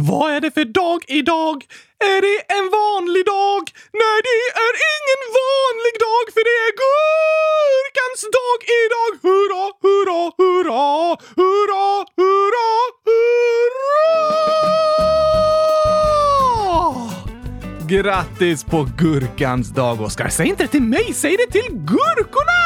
Vad är det för dag idag? Är det en vanlig dag? Nej, det är ingen vanlig dag för det är gurkans dag idag! Hurra, hurra, hurra, hurra, hurra, hurra! Grattis på gurkans dag, Oskar! Säg inte det till mig, säg det till gurkorna!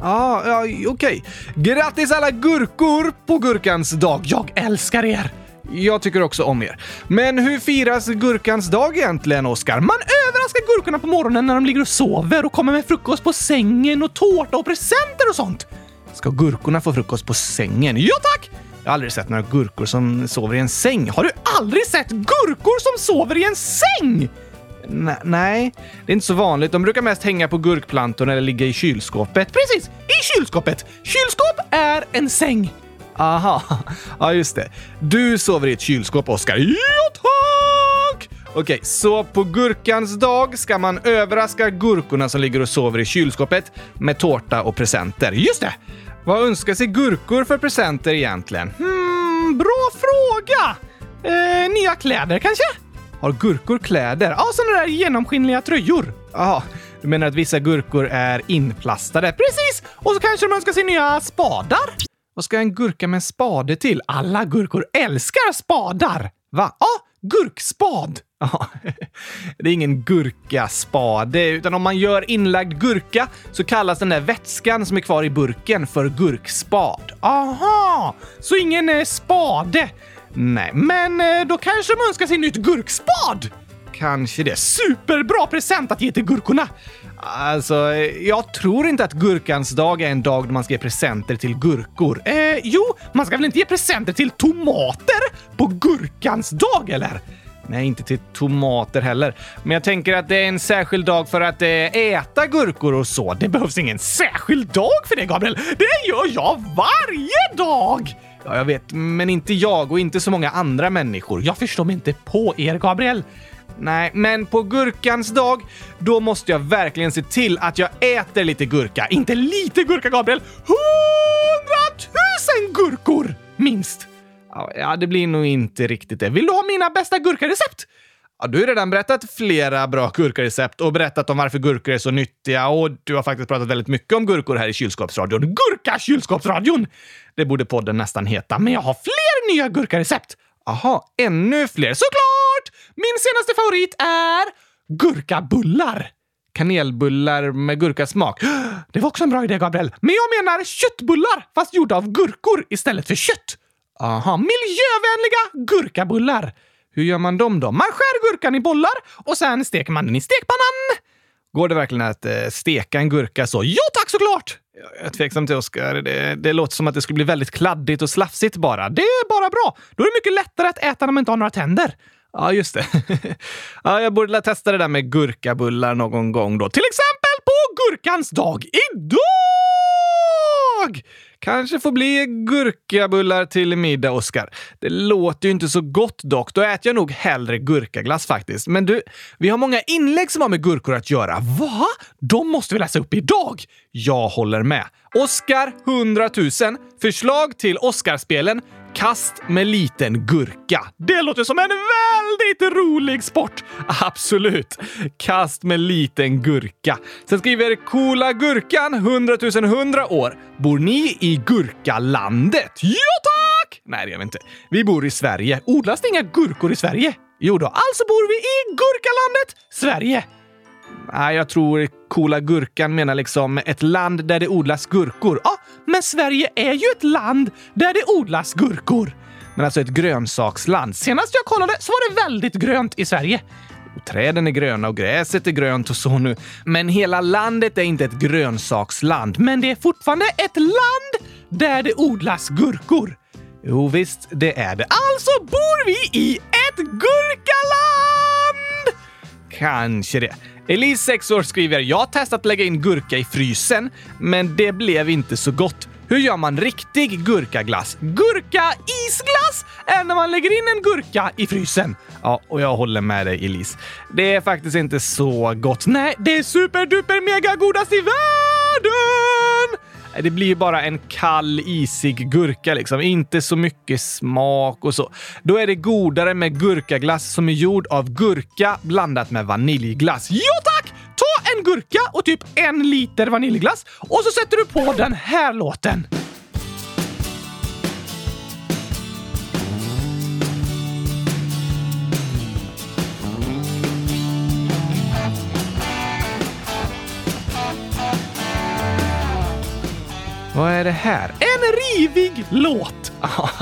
Ja, ja okej. Grattis alla gurkor på gurkans dag! Jag älskar er! Jag tycker också om er. Men hur firas gurkans dag egentligen, Oskar? Man överraskar gurkorna på morgonen när de ligger och sover och kommer med frukost på sängen och tårta och presenter och sånt. Ska gurkorna få frukost på sängen? Ja tack! Jag har aldrig sett några gurkor som sover i en säng. Har du aldrig sett gurkor som sover i en säng? N nej, det är inte så vanligt. De brukar mest hänga på gurkplantorna eller ligga i kylskåpet. Precis! I kylskåpet! Kylskåp är en säng. Aha, ja just det. Du sover i ett kylskåp, Oskar. Ja, tack! Okej, så på gurkans dag ska man överraska gurkorna som ligger och sover i kylskåpet med tårta och presenter. Just det! Vad önskar sig gurkor för presenter egentligen? Hmm, bra fråga! Eh, nya kläder kanske? Har gurkor kläder? Ja, sådana där genomskinliga tröjor. Jaha, du menar att vissa gurkor är inplastade? Precis! Och så kanske de önskar sig nya spadar? Vad ska en gurka med en spade till? Alla gurkor älskar spadar! Va? Ja, gurkspad! Ja, det är ingen gurkaspade, utan om man gör inlagd gurka så kallas den där vätskan som är kvar i burken för gurkspad. Aha! Så ingen eh, spade? Nej, men eh, då kanske de önskar sig nytt gurkspad? Kanske det. Superbra present att ge till gurkorna! Alltså, jag tror inte att gurkans dag är en dag då man ska ge presenter till gurkor. Eh, jo, man ska väl inte ge presenter till tomater på gurkans dag, eller? Nej, inte till tomater heller. Men jag tänker att det är en särskild dag för att eh, äta gurkor och så. Det behövs ingen särskild dag för det, Gabriel. Det gör jag varje dag! Ja, jag vet, men inte jag och inte så många andra människor. Jag förstår mig inte på er, Gabriel. Nej, men på gurkans dag, då måste jag verkligen se till att jag äter lite gurka. Inte lite gurka, Gabriel! Hundratusen gurkor! Minst. Ja, det blir nog inte riktigt det. Vill du ha mina bästa gurkarecept? Ja, du har redan berättat flera bra gurkarecept och berättat om varför gurkor är så nyttiga och du har faktiskt pratat väldigt mycket om gurkor här i kylskåpsradion. Gurka-kylskåpsradion! Det borde podden nästan heta, men jag har fler nya gurkarecept! Aha, ännu fler. Såklart! Min senaste favorit är gurkabullar. Kanelbullar med gurkasmak. Det var också en bra idé, Gabriel. Men jag menar köttbullar, fast gjorda av gurkor istället för kött. Aha, miljövänliga gurkabullar. Hur gör man dem då? Man skär gurkan i bollar och sen steker man den i stekpannan. Går det verkligen att eh, steka en gurka så? Ja tack såklart! Jag är tveksam till Oskar. Det, det låter som att det skulle bli väldigt kladdigt och slafsigt bara. Det är bara bra. Då är det mycket lättare att äta när man inte har några tänder. Ja, just det. ja, jag borde testa det där med gurkabullar någon gång då. Till exempel på gurkans dag idag! Kanske får bli gurkabullar till middag, Oskar. Det låter ju inte så gott dock. Då äter jag nog hellre gurkaglass faktiskt. Men du, vi har många inlägg som har med gurkor att göra. Va? De måste vi läsa upp idag! Jag håller med. Oskar 100 000. Förslag till Oscarspelen Kast med liten gurka. Det låter som en väldigt rolig sport! Absolut. Kast med liten gurka. Sen skriver Coola Gurkan 100 100 år. Bor ni i Gurkalandet? Ja tack! Nej, det gör vi inte. Vi bor i Sverige. Odlas det inga gurkor i Sverige? Jo då, alltså bor vi i Gurkalandet, Sverige. Nej, jag tror Coola Gurkan menar liksom ett land där det odlas gurkor. Ja, men Sverige är ju ett land där det odlas gurkor. Men alltså ett grönsaksland. Senast jag kollade så var det väldigt grönt i Sverige. Och träden är gröna och gräset är grönt och så nu. Men hela landet är inte ett grönsaksland. Men det är fortfarande ett land där det odlas gurkor. Jo visst, det är det. Alltså bor vi i ett gurkaland! Kanske det. Elise, 6 år, skriver “Jag har testat att lägga in gurka i frysen, men det blev inte så gott. Hur gör man riktig gurkaglass? Gurka-isglass är när man lägger in en gurka i frysen. Ja, och jag håller med dig Elise. Det är faktiskt inte så gott. Nej, det är superduper mega godast i världen! Det blir ju bara en kall, isig gurka liksom. Inte så mycket smak och så. Då är det godare med gurkaglass som är gjord av gurka blandat med vaniljglass. Jo tack! Ta en gurka och typ en liter vaniljglass och så sätter du på den här låten. Vad är det här? En rivig låt!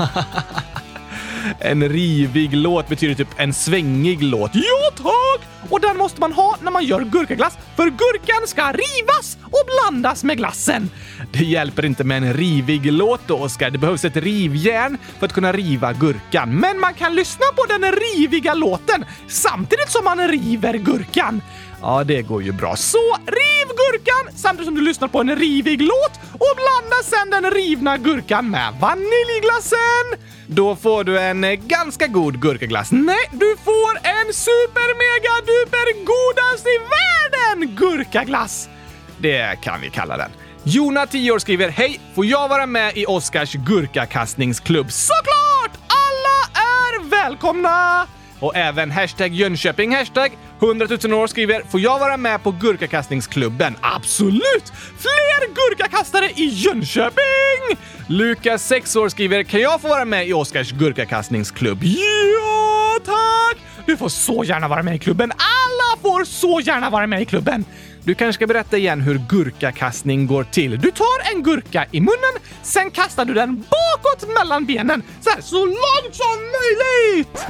en rivig låt betyder typ en svängig låt. Ja, tack! Och den måste man ha när man gör gurkaglass, för gurkan ska rivas och blandas med glassen. Det hjälper inte med en rivig låt då, Oskar. Det behövs ett rivjärn för att kunna riva gurkan. Men man kan lyssna på den riviga låten samtidigt som man river gurkan. Ja, det går ju bra. Så riv gurkan samtidigt som du lyssnar på en rivig låt och blanda sen den rivna gurkan med vaniljglassen. Då får du en eh, ganska god gurkaglass. Nej, du får en super mega duper godast i världen gurkaglass! Det kan vi kalla den. Jona, 10 år, skriver “Hej! Får jag vara med i Oscars gurkakastningsklubb?” Såklart! Alla är välkomna! Och även hashtag Jönköping hashtag 100 000 år skriver “Får jag vara med på gurkakastningsklubben?” Absolut! Fler gurkakastare i Jönköping! Lukas, 6 år, skriver “Kan jag få vara med i Oscars gurkakastningsklubb?” Ja, tack! Du får så gärna vara med i klubben. Alla får så gärna vara med i klubben. Du kanske ska berätta igen hur gurkakastning går till. Du tar en gurka i munnen, sen kastar du den bakåt mellan benen. Så här, så långt som möjligt!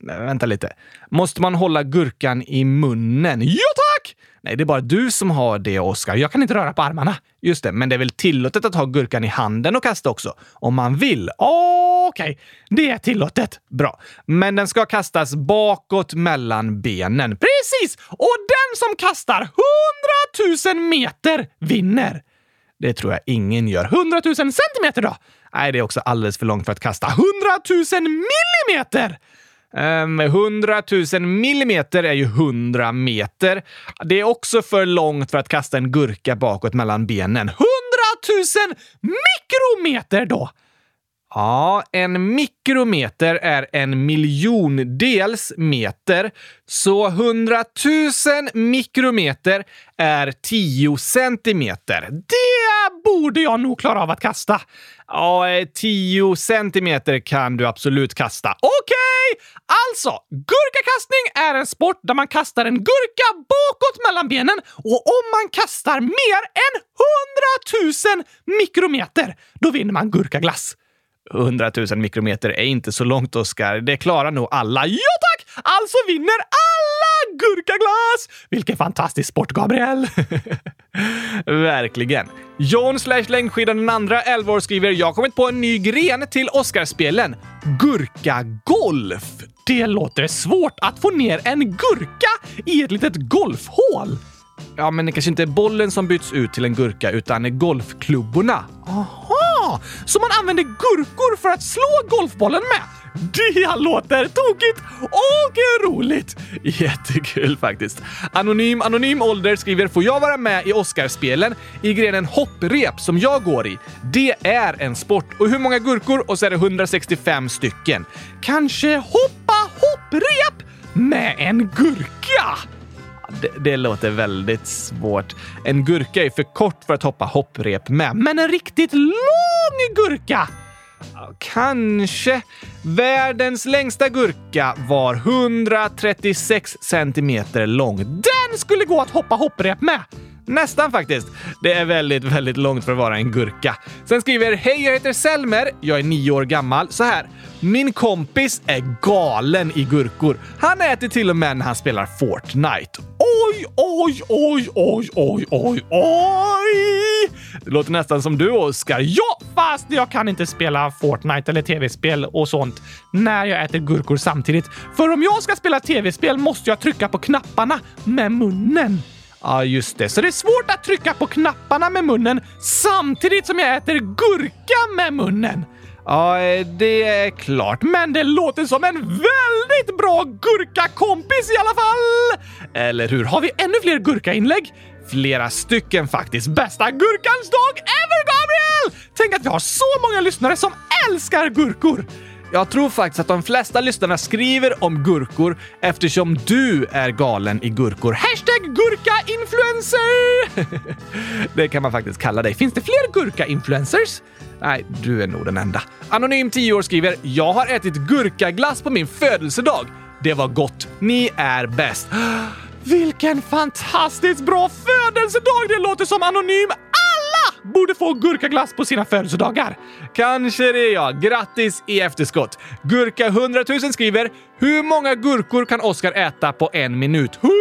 Nej, vänta lite. Måste man hålla gurkan i munnen? Ja, tack! Nej, det är bara du som har det, Oskar. Jag kan inte röra på armarna. Just det, men det är väl tillåtet att ha gurkan i handen och kasta också? Om man vill? Okej, okay. det är tillåtet. Bra. Men den ska kastas bakåt mellan benen. Precis! Och den som kastar 100 000 meter vinner. Det tror jag ingen gör. 100 000 centimeter då? Nej, det är också alldeles för långt för att kasta. 100 000 millimeter! Um, 100 000 millimeter är ju 100 meter. Det är också för långt för att kasta en gurka bakåt mellan benen. 100 000 mikrometer då! Ja, en mikrometer är en miljondels meter, så 100 000 mikrometer är 10 centimeter. Det borde jag nog klara av att kasta. Ja, eh, 10 centimeter kan du absolut kasta. Okej! Okay. Alltså, gurkakastning är en sport där man kastar en gurka bakåt mellan benen och om man kastar mer än 100 000 mikrometer, då vinner man gurkaglass. 100 000 mikrometer är inte så långt, Oskar. Det klarar nog alla. Ja tack! Alltså vinner alla gurkaglass! Vilken fantastisk sport, Gabriel! Verkligen. John slash längdskidan den andra 11 år skriver “Jag har kommit på en ny gren till Oscarspelen. Gurkagolf. Det låter svårt att få ner en gurka i ett litet golfhål. Ja, men det kanske inte är bollen som byts ut till en gurka utan golfklubborna. Aha! Som man använder gurkor för att slå golfbollen med? Det låter tokigt och roligt! Jättekul faktiskt. Anonym Anonym Ålder skriver “Får jag vara med i Oscarspelen i grenen hopprep som jag går i? Det är en sport. Och hur många gurkor? Och så är det 165 stycken. Kanske hoppa hopprep med en gurka?” Det, det, låter väldigt svårt. En gurka är för kort för att hoppa hopprep med, men en riktigt lång gurka Kanske. Världens längsta gurka var 136 centimeter lång. Den skulle gå att hoppa hopprep med! Nästan faktiskt. Det är väldigt, väldigt långt för att vara en gurka. Sen skriver “Hej, jag heter Selmer. Jag är nio år gammal. Så här. Min kompis är galen i gurkor. Han äter till och med när han spelar Fortnite. Oj, oj, oj, oj, oj, oj, oj! Det låter nästan som du, Oskar. Ja, fast jag kan inte spela Fortnite eller tv-spel och sånt när jag äter gurkor samtidigt. För om jag ska spela tv-spel måste jag trycka på knapparna med munnen. Ja, just det. Så det är svårt att trycka på knapparna med munnen samtidigt som jag äter gurka med munnen. Ja, eh, det är klart, men det låter som en väldigt bra gurkakompis i alla fall! Eller hur? Har vi ännu fler gurkainlägg? Flera stycken faktiskt. Bästa gurkans dag ever, Gabriel! Tänk att vi har så många lyssnare som älskar gurkor! Jag tror faktiskt att de flesta lyssnarna skriver om gurkor eftersom du är galen i gurkor. Hashtag gurka-influencer! det kan man faktiskt kalla dig. Finns det fler gurka-influencers? Nej, du är nog den enda. Anonym 10 år skriver “Jag har ätit gurkaglass på min födelsedag. Det var gott. Ni är bäst.” Vilken fantastiskt bra födelsedag det låter som Anonym! Alla borde få gurkaglass på sina födelsedagar. Kanske det ja. Grattis i efterskott. Gurka 100 000 skriver “Hur många gurkor kan Oskar äta på en minut?” 100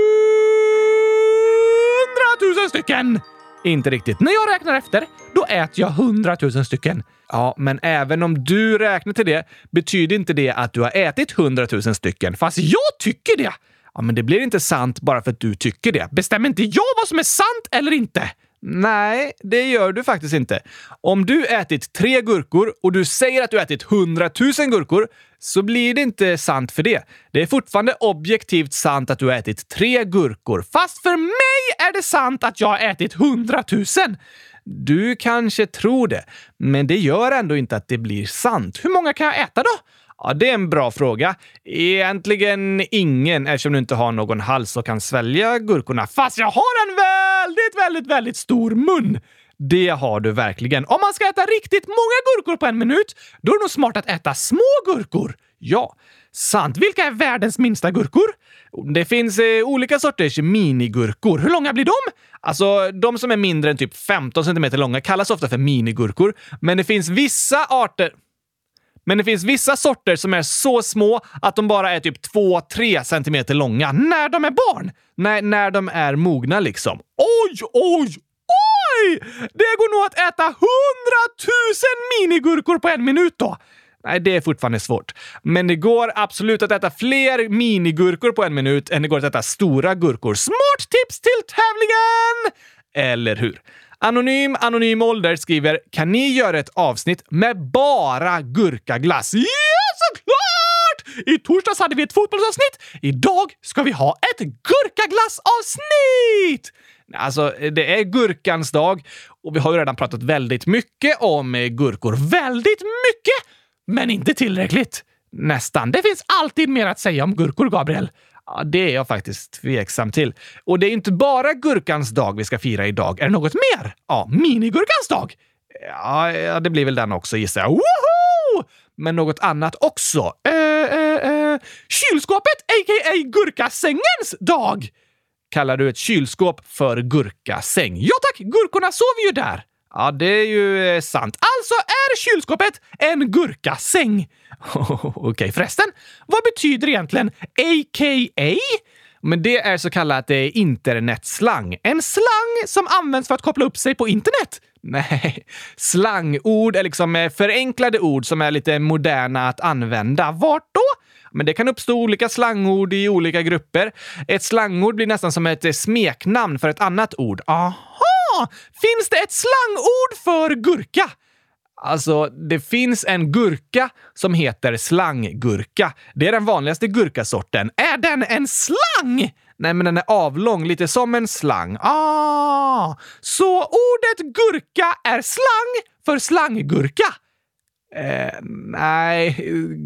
000 stycken! Inte riktigt. När jag räknar efter, då äter jag 100 000 stycken. Ja, men även om du räknar till det betyder inte det att du har ätit 100 000 stycken. Fast jag tycker det! Ja, men det blir inte sant bara för att du tycker det. Bestämmer inte jag vad som är sant eller inte? Nej, det gör du faktiskt inte. Om du ätit tre gurkor och du säger att du ätit 100 000 gurkor så blir det inte sant för det. Det är fortfarande objektivt sant att du har ätit tre gurkor. Fast för mig är det sant att jag har ätit 100 000. Du kanske tror det, men det gör ändå inte att det blir sant. Hur många kan jag äta då? Ja, det är en bra fråga. Egentligen ingen eftersom du inte har någon hals och kan svälja gurkorna. Fast jag har en väldigt, väldigt, väldigt stor mun! Det har du verkligen. Om man ska äta riktigt många gurkor på en minut, då är det nog smart att äta små gurkor. Ja, sant. Vilka är världens minsta gurkor? Det finns eh, olika sorters minigurkor. Hur långa blir de? Alltså, de som är mindre än typ 15 cm långa kallas ofta för minigurkor. Men det finns vissa arter... Men det finns vissa sorter som är så små att de bara är typ 2-3 centimeter långa när de är barn. Nej, när de är mogna liksom. Oj, oj, oj! Det går nog att äta 100 000 minigurkor på en minut då. Nej, det är fortfarande svårt. Men det går absolut att äta fler minigurkor på en minut än det går att äta stora gurkor. Smart tips till tävlingen! Eller hur? Anonym Anonym Ålder skriver “Kan ni göra ett avsnitt med bara gurkaglass?” Ja, såklart! I torsdags hade vi ett fotbollsavsnitt. Idag ska vi ha ett gurkaglassavsnitt! Alltså, det är gurkans dag och vi har ju redan pratat väldigt mycket om eh, gurkor. Väldigt mycket! Men inte tillräckligt. Nästan. Det finns alltid mer att säga om gurkor, Gabriel. Ja, det är jag faktiskt tveksam till. Och det är inte bara gurkans dag vi ska fira idag. Är det något mer? Ja, minigurkans dag. Ja, det blir väl den också gissar jag. Woho! Men något annat också. Eh, eh, eh. Kylskåpet, a.k.a. gurkasängens dag! Kallar du ett kylskåp för gurkasäng? Ja tack, gurkorna sover ju där. Ja, det är ju eh, sant. Alltså är kylskåpet en gurkasäng. Okej, okay, förresten. Vad betyder egentligen a.k.a.? Men det är så kallat eh, internetslang. En slang som används för att koppla upp sig på internet. Nej, slangord är liksom eh, förenklade ord som är lite moderna att använda. Vart då? Men det kan uppstå olika slangord i olika grupper. Ett slangord blir nästan som ett eh, smeknamn för ett annat ord. Aha! Finns det ett slangord för gurka? Alltså, det finns en gurka som heter slanggurka. Det är den vanligaste gurkasorten. Är den en slang? Nej, men den är avlång, lite som en slang. Ah! Så ordet gurka är slang för slanggurka? Eh, nej,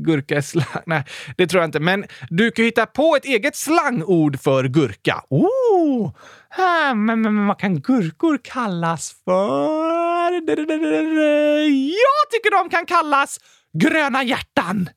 gurka är slang. Nej, det tror jag inte. Men du kan hitta på ett eget slangord för gurka. Oh! Äh, men, men vad kan gurkor kallas för? Jag tycker de kan kallas gröna hjärtan.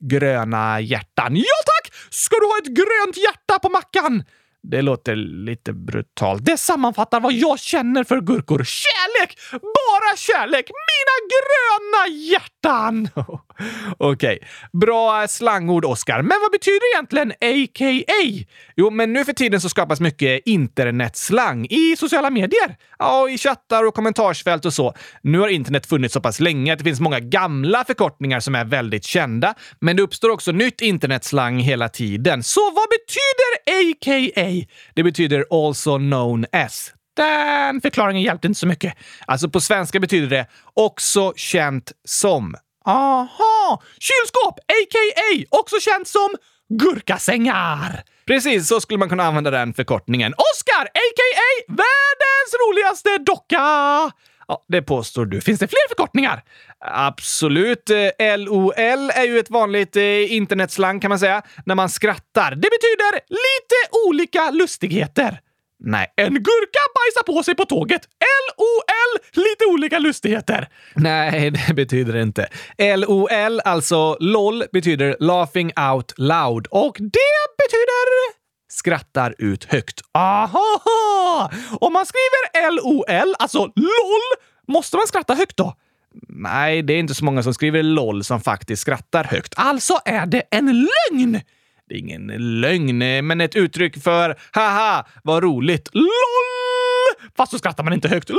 Gröna hjärtan. Ja tack! Ska du ha ett grönt hjärta på mackan? Det låter lite brutalt. Det sammanfattar vad jag känner för gurkor. Kärlek! Bara kärlek! Mina gröna hjärtan! Okej, okay. bra slangord, Oscar. Men vad betyder egentligen a.k.a.? Jo, men nu för tiden så skapas mycket internetslang i sociala medier. Ja, i chattar och kommentarsfält och så. Nu har internet funnits så pass länge att det finns många gamla förkortningar som är väldigt kända, men det uppstår också nytt internetslang hela tiden. Så vad betyder a.k.a.? Det betyder also known as. Den förklaringen hjälpte inte så mycket. Alltså på svenska betyder det också känt som. Aha! Kylskåp, a.k.a. också känt som gurkasängar. Precis, så skulle man kunna använda den förkortningen. Oscar, a.k.a. världens roligaste docka! Ja, det påstår du. Finns det fler förkortningar? Absolut. Eh, LOL är ju ett vanligt eh, internetslang kan man säga, när man skrattar. Det betyder lite olika lustigheter. Nej, en gurka bajsar på sig på tåget. LOL, lite olika lustigheter. Nej, det betyder det inte. LOL, alltså LOL, betyder laughing out loud och det betyder skrattar ut högt. Aha! Om man skriver LOL, alltså LOL, måste man skratta högt då? Nej, det är inte så många som skriver LOL som faktiskt skrattar högt. Alltså är det en lögn! Det är ingen lögn, eh, men ett uttryck för haha, vad roligt. LOL! Fast så skrattar man inte högt. LOL!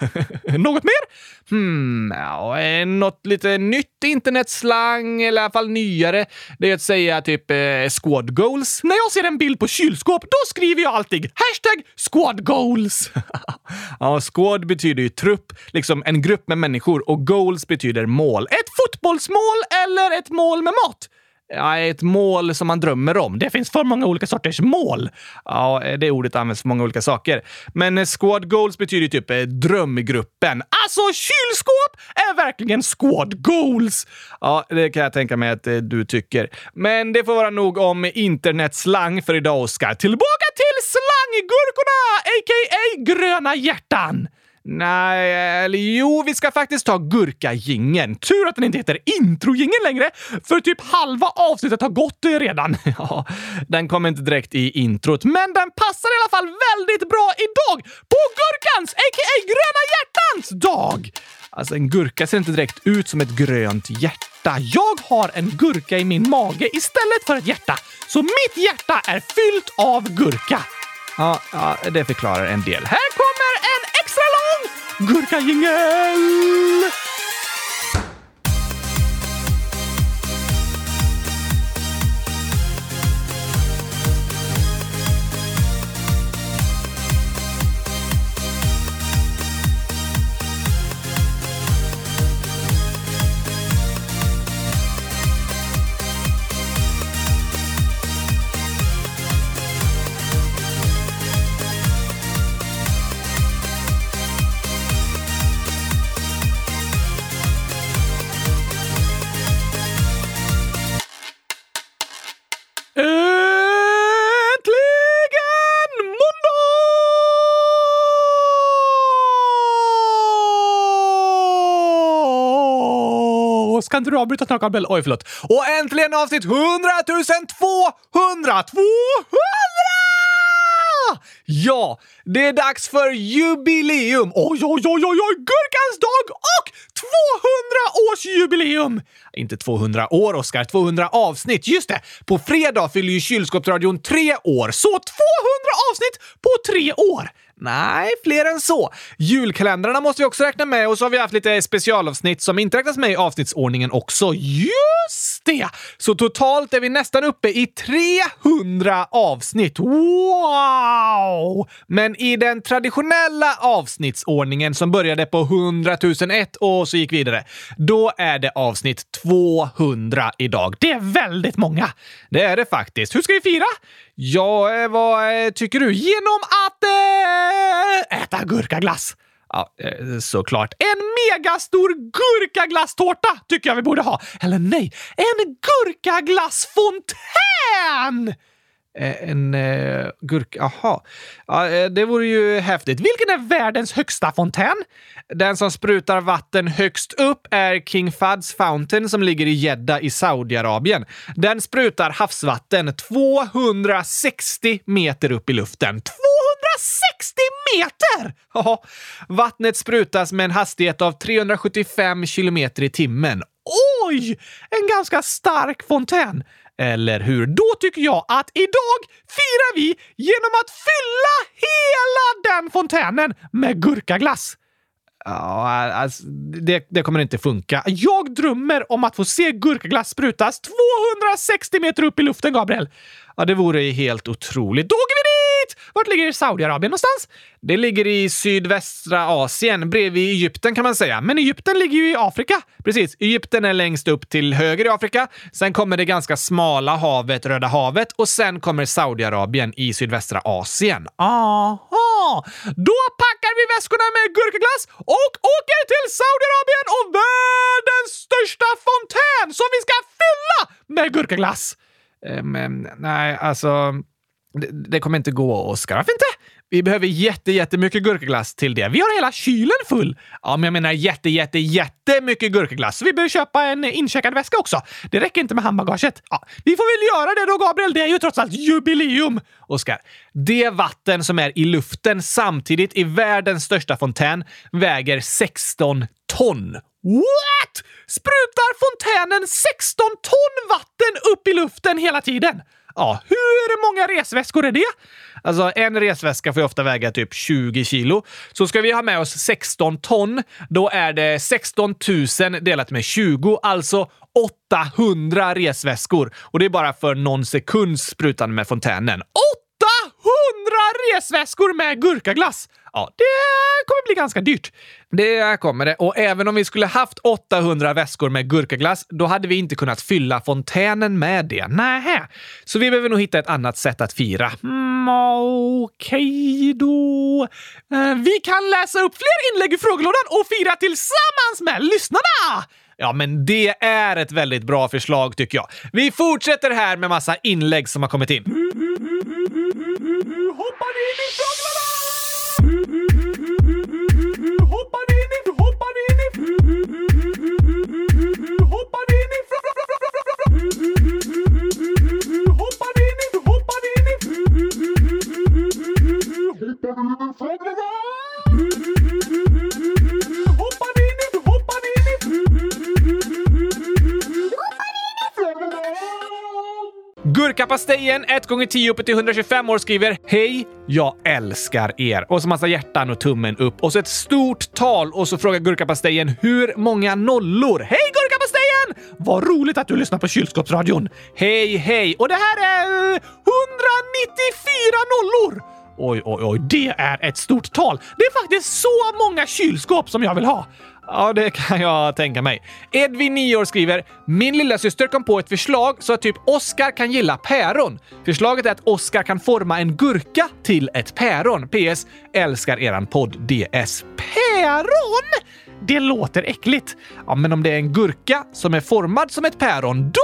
Något mer? Hmm, ja, eh, något lite nytt internetslang, eller i alla fall nyare. Det är att säga typ eh, squad goals. När jag ser en bild på kylskåp, då skriver jag alltid hashtag squad goals. ja, squad betyder ju trupp, liksom en grupp med människor och goals betyder mål. Ett fotbollsmål eller ett mål med mat. Ja, ett mål som man drömmer om. Det finns för många olika sorters mål. Ja, det ordet används för många olika saker. Men eh, squad goals betyder typ eh, drömgruppen. Alltså, kylskåp är verkligen squad goals! Ja, det kan jag tänka mig att eh, du tycker. Men det får vara nog om internetslang för idag, Oskar. Tillbaka till slanggurkorna, a.k.a. gröna hjärtan! Nej, eller jo, vi ska faktiskt ta gurkagingen. Tur att den inte heter introgingen längre, för typ halva avsnittet har gått eh, redan. Ja, den kommer inte direkt i introt, men den passar i alla fall väldigt bra idag! På gurkans, a.k.a. gröna hjärtans dag! Alltså, en gurka ser inte direkt ut som ett grönt hjärta. Jag har en gurka i min mage istället för ett hjärta, så mitt hjärta är fyllt av gurka. Ja, ja det förklarar en del. Här kommer en extra lång Kan inte du avbryta snart, Gabriel? Oj, förlåt. Och äntligen avsnitt 100 200! 200! Ja, det är dags för jubileum! Oj, oj, oj, oj, oj! Gurkans dag och 200-årsjubileum! Inte 200 år, Oskar. 200 avsnitt. Just det! På fredag fyller ju Kylskåpsradion tre år, så 200 avsnitt på tre år! Nej, fler än så. Julkalendrarna måste vi också räkna med och så har vi haft lite specialavsnitt som inte räknas med i avsnittsordningen också. Just det! Så totalt är vi nästan uppe i 300 avsnitt. Wow! Men i den traditionella avsnittsordningen som började på 100 001 och så gick vidare, då är det avsnitt 200 idag. Det är väldigt många. Det är det faktiskt. Hur ska vi fira? Ja, eh, vad eh, tycker du? Genom att äh, äta gurkaglass. Ja, såklart. En megastor gurkaglasstårta tycker jag vi borde ha. Eller nej, en gurkaglassfontän! Eh, en eh, gurka. Aha. Ja, eh, det vore ju häftigt. Vilken är världens högsta fontän? Den som sprutar vatten högst upp är King Fads Fountain som ligger i Jeddah i Saudiarabien. Den sprutar havsvatten 260 meter upp i luften. 260 meter! Ja, vattnet sprutas med en hastighet av 375 kilometer i timmen. Oj! En ganska stark fontän. Eller hur? Då tycker jag att idag firar vi genom att fylla hela den fontänen med gurkaglass. Ja, alltså, det, det, kommer inte funka. Jag drömmer om att få se gurkaglass sprutas 260 meter upp i luften, Gabriel. Ja, det vore helt otroligt. Då åker vi Shit! Vart ligger Saudiarabien någonstans? Det ligger i sydvästra Asien, bredvid Egypten kan man säga. Men Egypten ligger ju i Afrika. Precis, Egypten är längst upp till höger i Afrika. Sen kommer det ganska smala havet, Röda havet och sen kommer Saudiarabien i sydvästra Asien. Aha! Då packar vi väskorna med gurkaglass och åker till Saudiarabien och världens största fontän som vi ska fylla med gurkaglass! Men nej, alltså... Det, det, kommer inte gå, Oskar. Varför inte? Vi behöver jätte, jättemycket gurkaglass till det. Vi har hela kylen full. Ja, men jag menar jätte, jätte, jättemycket gurkaglass. Så vi behöver köpa en incheckad väska också. Det räcker inte med handbagaget. Ja, vi får väl göra det då, Gabriel. Det är ju trots allt jubileum. Oskar, det vatten som är i luften samtidigt i världens största fontän väger 16 ton. What? Sprutar fontänen 16 ton vatten upp i luften hela tiden? Ja, hur många resväskor är det? Alltså, en resväska får ju ofta väga typ 20 kilo. Så ska vi ha med oss 16 ton, då är det 16 000 delat med 20, alltså 800 resväskor. Och det är bara för någon sekunds sprutande med fontänen. 800 resväskor med gurkaglass! Ja, det kommer bli ganska dyrt. Det kommer det. Och även om vi skulle haft 800 väskor med gurkaglass, då hade vi inte kunnat fylla fontänen med det. Nähä. Så vi behöver nog hitta ett annat sätt att fira. Mm, Okej okay då. Eh, vi kan läsa upp fler inlägg i frågelådan och fira tillsammans med lyssnarna! Ja, men det är ett väldigt bra förslag tycker jag. Vi fortsätter här med massa inlägg som har kommit in. Hoppar in i frågelådan! Hoppar in i! Hoppar in i... Hoppar in i... Gurkapastejen 1 gånger 10 uppe till 125 år skriver Hej, jag älskar er. Och så massa hjärtan och tummen upp. Och så ett stort tal och så frågar Gurkapastejen hur många nollor? Hej Gurkapastejen! Vad roligt att du lyssnar på kylskåpsradion. Hej, hej! Och det här är 194 nollor! Oj, oj, oj, det är ett stort tal. Det är faktiskt så många kylskåp som jag vill ha. Ja, det kan jag tänka mig. Edvin, 9 år, skriver “Min lilla syster kom på ett förslag så att typ Oscar kan gilla päron. Förslaget är att Oscar kan forma en gurka till ett päron. PS. Älskar eran podd DS. Päron? Det låter äckligt. Ja, men om det är en gurka som är formad som ett päron, då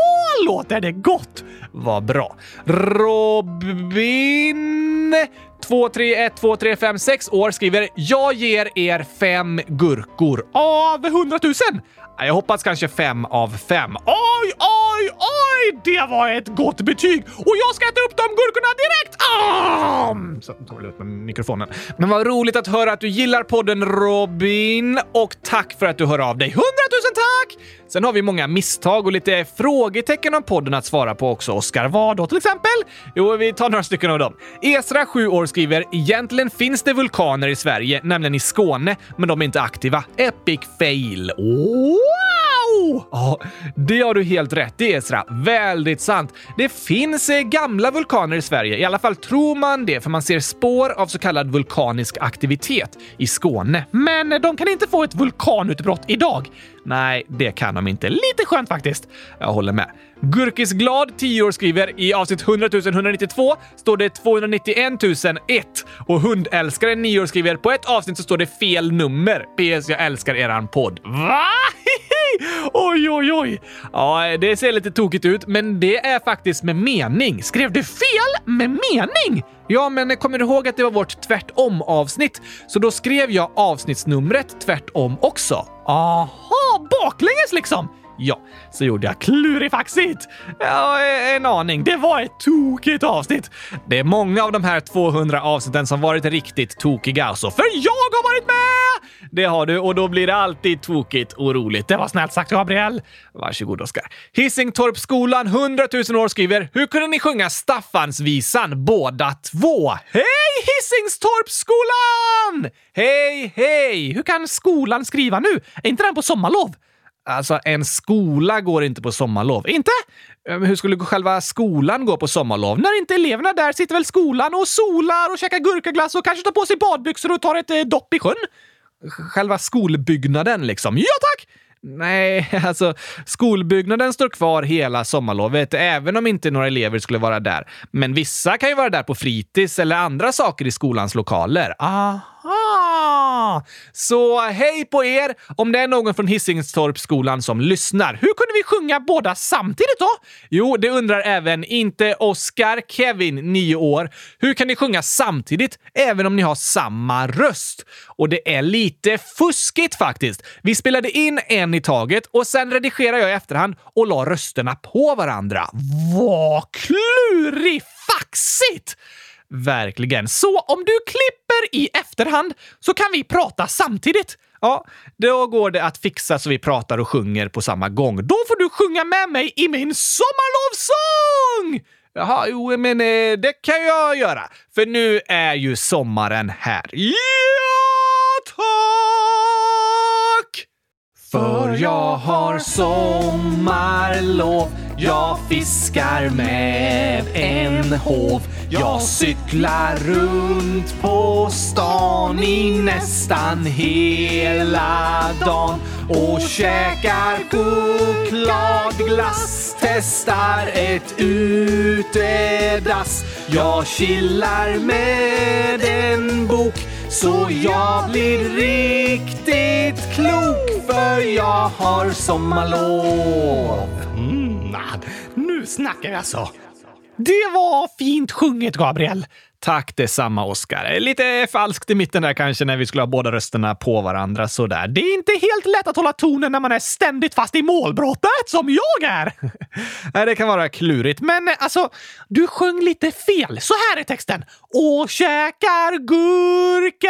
låter det gott! Vad bra. Robin 2312356 år skriver “Jag ger er fem gurkor av 100 000”. Jag hoppas kanske fem av fem. Oj, oj, oj! Det var ett gott betyg och jag ska äta upp de gurkorna direkt! Ah! Så tog jag ut med mikrofonen. Men vad roligt att höra att du gillar podden Robin och tack för att du hör av dig. Hundratusen tack! Sen har vi många misstag och lite frågetecken om podden att svara på också. Oskar, vad då till exempel? Jo, vi tar några stycken av dem. Esra, 7 år, skriver “Egentligen finns det vulkaner i Sverige, nämligen i Skåne, men de är inte aktiva. Epic fail.” Ja, det har du helt rätt i, Esra. Väldigt sant. Det finns eh, gamla vulkaner i Sverige. I alla fall tror man det, för man ser spår av så kallad vulkanisk aktivitet i Skåne. Men de kan inte få ett vulkanutbrott idag. Nej, det kan de inte. Lite skönt faktiskt. Jag håller med. Gurkis glad 10 år skriver i avsnitt 100 192 står det 291 001 och hundälskaren 9 år skriver på ett avsnitt så står det fel nummer. PS jag älskar eran podd. Va? Oj, oj, oj! Ja, det ser lite tokigt ut, men det är faktiskt med mening. Skrev du fel med mening? Ja, men kommer du ihåg att det var vårt tvärtom avsnitt? Så då skrev jag avsnittsnumret tvärtom också. Aha, baklänges liksom! Ja, så gjorde jag klurifaxigt. Ja, eh, en aning. Det var ett tokigt avsnitt. Det är många av de här 200 avsnitten som varit riktigt tokiga alltså, för jag har varit med! Det har du och då blir det alltid tokigt och roligt. Det var snällt sagt, Gabriel. Varsågod, Oskar. Hissingtorpsskolan 100 000 år skriver “Hur kunde ni sjunga Staffansvisan båda två?” Hej Hisingstorpsskolan! Hej, hej! Hur kan skolan skriva nu? Är inte den på sommarlov? Alltså, en skola går inte på sommarlov. Inte? Ehm, hur skulle själva skolan gå på sommarlov? När inte eleverna där sitter väl skolan och solar och käkar gurkaglass och kanske tar på sig badbyxor och tar ett eh, dopp i sjön? Själva skolbyggnaden liksom. Ja tack! Nej, alltså skolbyggnaden står kvar hela sommarlovet, även om inte några elever skulle vara där. Men vissa kan ju vara där på fritids eller andra saker i skolans lokaler. Aha! Aha! Så hej på er om det är någon från Hisingstorpsskolan som lyssnar. Hur kunde vi sjunga båda samtidigt då? Jo, det undrar även inte Oskar Kevin, 9 år. Hur kan ni sjunga samtidigt även om ni har samma röst? Och det är lite fuskigt faktiskt. Vi spelade in en i taget och sen redigerade jag i efterhand och la rösterna på varandra. Vad klurifaxigt! Verkligen. Så om du klipper i efterhand så kan vi prata samtidigt. Ja, då går det att fixa så vi pratar och sjunger på samma gång. Då får du sjunga med mig i min sommarlovssång! Jaha, jo, men eh, det kan jag göra. För nu är ju sommaren här. Yeah! För jag har sommarlov. Jag fiskar med en hov. Jag cyklar runt på stan i nästan hela dagen och käkar chokladglass Testar ett utedass. Jag chillar med en bok så jag blir riktigt klok för jag har sommarlov. Mm, nu snackar jag så. Det var fint sjunget, Gabriel. Tack detsamma, Oskar. Lite falskt i mitten där kanske när vi skulle ha båda rösterna på varandra sådär. Det är inte helt lätt att hålla tonen när man är ständigt fast i målbrottet som jag är. Nej, det kan vara klurigt, men alltså, du sjöng lite fel. Så här är texten. Och käkar gurkaglass.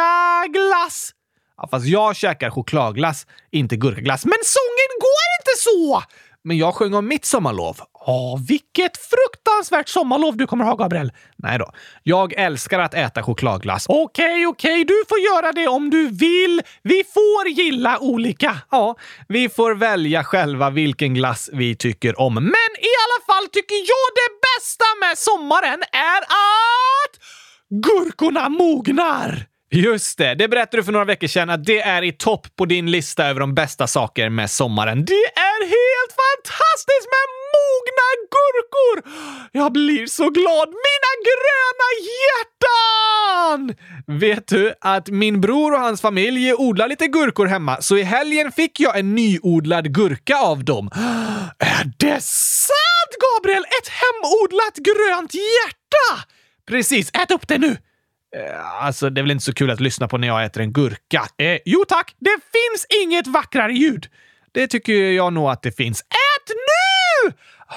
Ja, fast jag käkar chokladglass, inte gurkaglass. Men sången går inte så! Men jag sjöng om mitt sommarlov. Ja, vilket fruktansvärt sommarlov du kommer ha, Gabriel. Nej då. Jag älskar att äta chokladglass. Okej, okej, du får göra det om du vill. Vi får gilla olika. Ja, vi får välja själva vilken glass vi tycker om. Men i alla fall tycker jag det bästa med sommaren är att gurkorna mognar! Just det, det berättade du för några veckor sedan att det är i topp på din lista över de bästa saker med sommaren. Det är helt fantastiskt med mogna gurkor! Jag blir så glad! Mina gröna hjärtan! Vet du att min bror och hans familj odlar lite gurkor hemma, så i helgen fick jag en nyodlad gurka av dem. Är det sant, Gabriel? Ett hemodlat grönt hjärta! Precis, ät upp det nu! Eh, alltså, det är väl inte så kul att lyssna på när jag äter en gurka? Eh, jo tack, det finns inget vackrare ljud. Det tycker jag nog att det finns. Ät nu!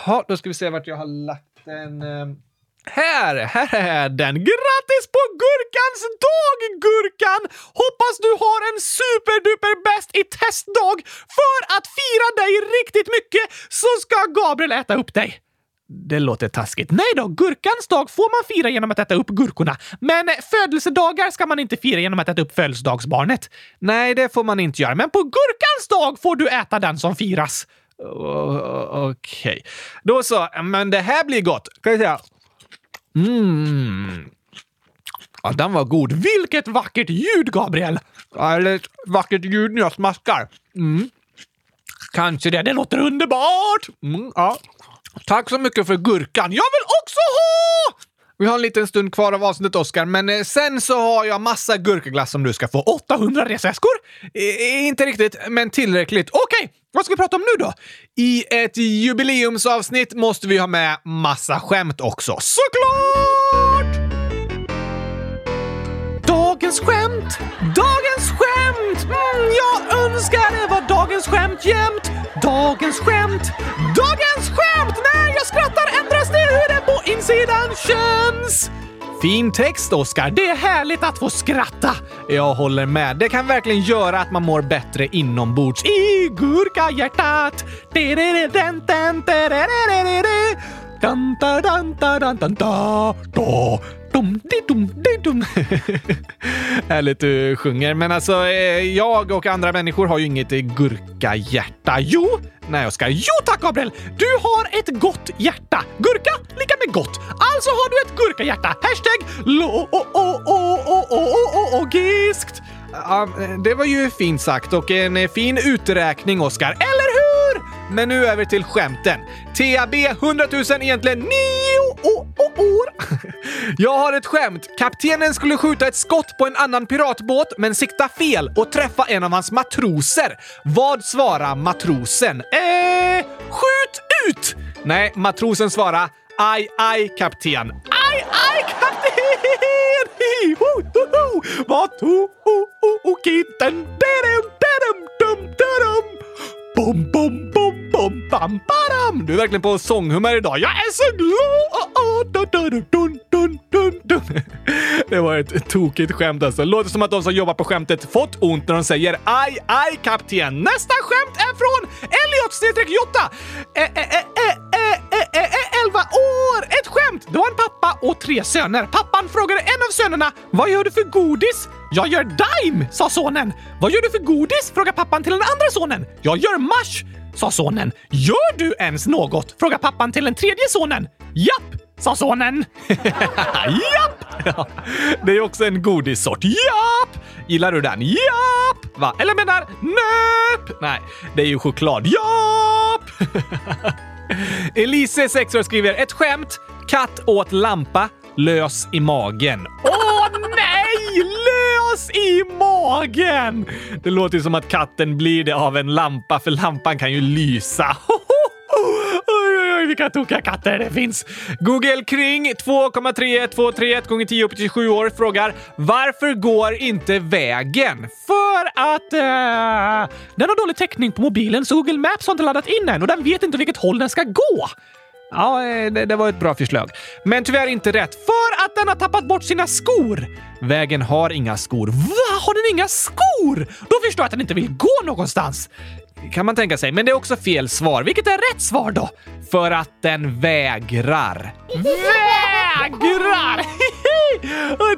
Ja, då ska vi se vart jag har lagt den. Ehm, här, här är den! Grattis på gurkans dag, Gurkan! Hoppas du har en superduper bäst i testdag! För att fira dig riktigt mycket så ska Gabriel äta upp dig. Det låter taskigt. Nej då, gurkans dag får man fira genom att äta upp gurkorna. Men födelsedagar ska man inte fira genom att äta upp födelsedagsbarnet. Nej, det får man inte göra. Men på gurkans dag får du äta den som firas. Okej. Okej. Då så. Men det här blir gott. Ska vi se. Mm. Ja, den var god. Vilket vackert ljud, Gabriel! Ja, Eller vackert ljud när jag smaskar. Mm. Kanske det. Det låter underbart! Mm, ja. Tack så mycket för gurkan. Jag vill också ha! Vi har en liten stund kvar av avsnittet, Oskar, men eh, sen så har jag massa gurkaglass som du ska få. 800 resväskor? E inte riktigt, men tillräckligt. Okej, vad ska vi prata om nu då? I ett jubileumsavsnitt måste vi ha med massa skämt också. Såklart! Dagens skämt! Dagens skämt! Mm, jag önskar det var dagens skämt jämt. Dagens skämt! Dagens skämt! När jag skrattar ändras det hur insidan känns. Fin text, Oskar. Det är härligt att få skratta. Jag håller med. Det kan verkligen göra att man mår bättre inombords i gurkahjärtat. Härligt du sjunger, men alltså eh, jag och andra människor har ju inget gurkahjärta. Jo, nej Oskar. Jo tack Gabriel! Du har ett gott hjärta. Gurka lika med gott. Alltså har du ett gurkahjärta. Hashtag logiskt. Ja, eh, det var ju fint sagt och en eh, fin uträkning, Oskar. Eller? Men nu över till skämten. TAB 100 000 egentligen 9 år. Jag har ett skämt. Kaptenen skulle skjuta ett skott på en annan piratbåt men sikta fel och träffa en av hans matroser. Vad svarar matrosen? Eh, skjut ut! Nej, matrosen svarar aj, aj, kapten. Aj, aj, kapten! Vad tokigt! Bom, bom, bom, bom, bam, badam. Du är verkligen på sånghumör idag. Jag är så glad! Ah, ah, Det var ett tokigt skämt alltså. Låter som att de som jobbar på skämtet fått ont när de säger aj, aj, kapten. Nästa skämt är från Elliot Jotta. Eh, eh, eh, 11 år! Ett skämt! Det var en pappa och tre söner. Pappan frågade en av sönerna “Vad gör du för godis?” “Jag gör Daim”, sa sonen. “Vad gör du för godis?” frågade pappan till den andra sonen. “Jag gör mash”, sa sonen. “Gör du ens något?” frågade pappan till den tredje sonen. “Japp!” sa sonen. Japp! Ja, det är också en godissort. Japp! Gillar du den? Japp! Va? Eller menar nöp? Nej, det är ju choklad. Japp! Elise, 6 år, skriver ett skämt. Katt åt lampa, lös i magen. Åh nej! Lös i magen! Det låter ju som att katten blir det av en lampa, för lampan kan ju lysa. Oj, oj, oj, vilka tokiga katter det finns! Google kring 2,3123 gånger 10 upp till 27 år frågar varför går inte vägen? För att uh, den har dålig täckning på mobilen så Google Maps har inte laddat in den och den vet inte vilket håll den ska gå. Ja, eh, det, det, var ett bra förslag. Men tyvärr inte rätt, för att den har tappat bort sina skor. Vägen har inga skor. Va? Har den inga skor? Då förstår jag att den inte vill gå någonstans kan man tänka sig. Men det är också fel svar. Vilket är rätt svar då? För att den vägrar. Vägrar!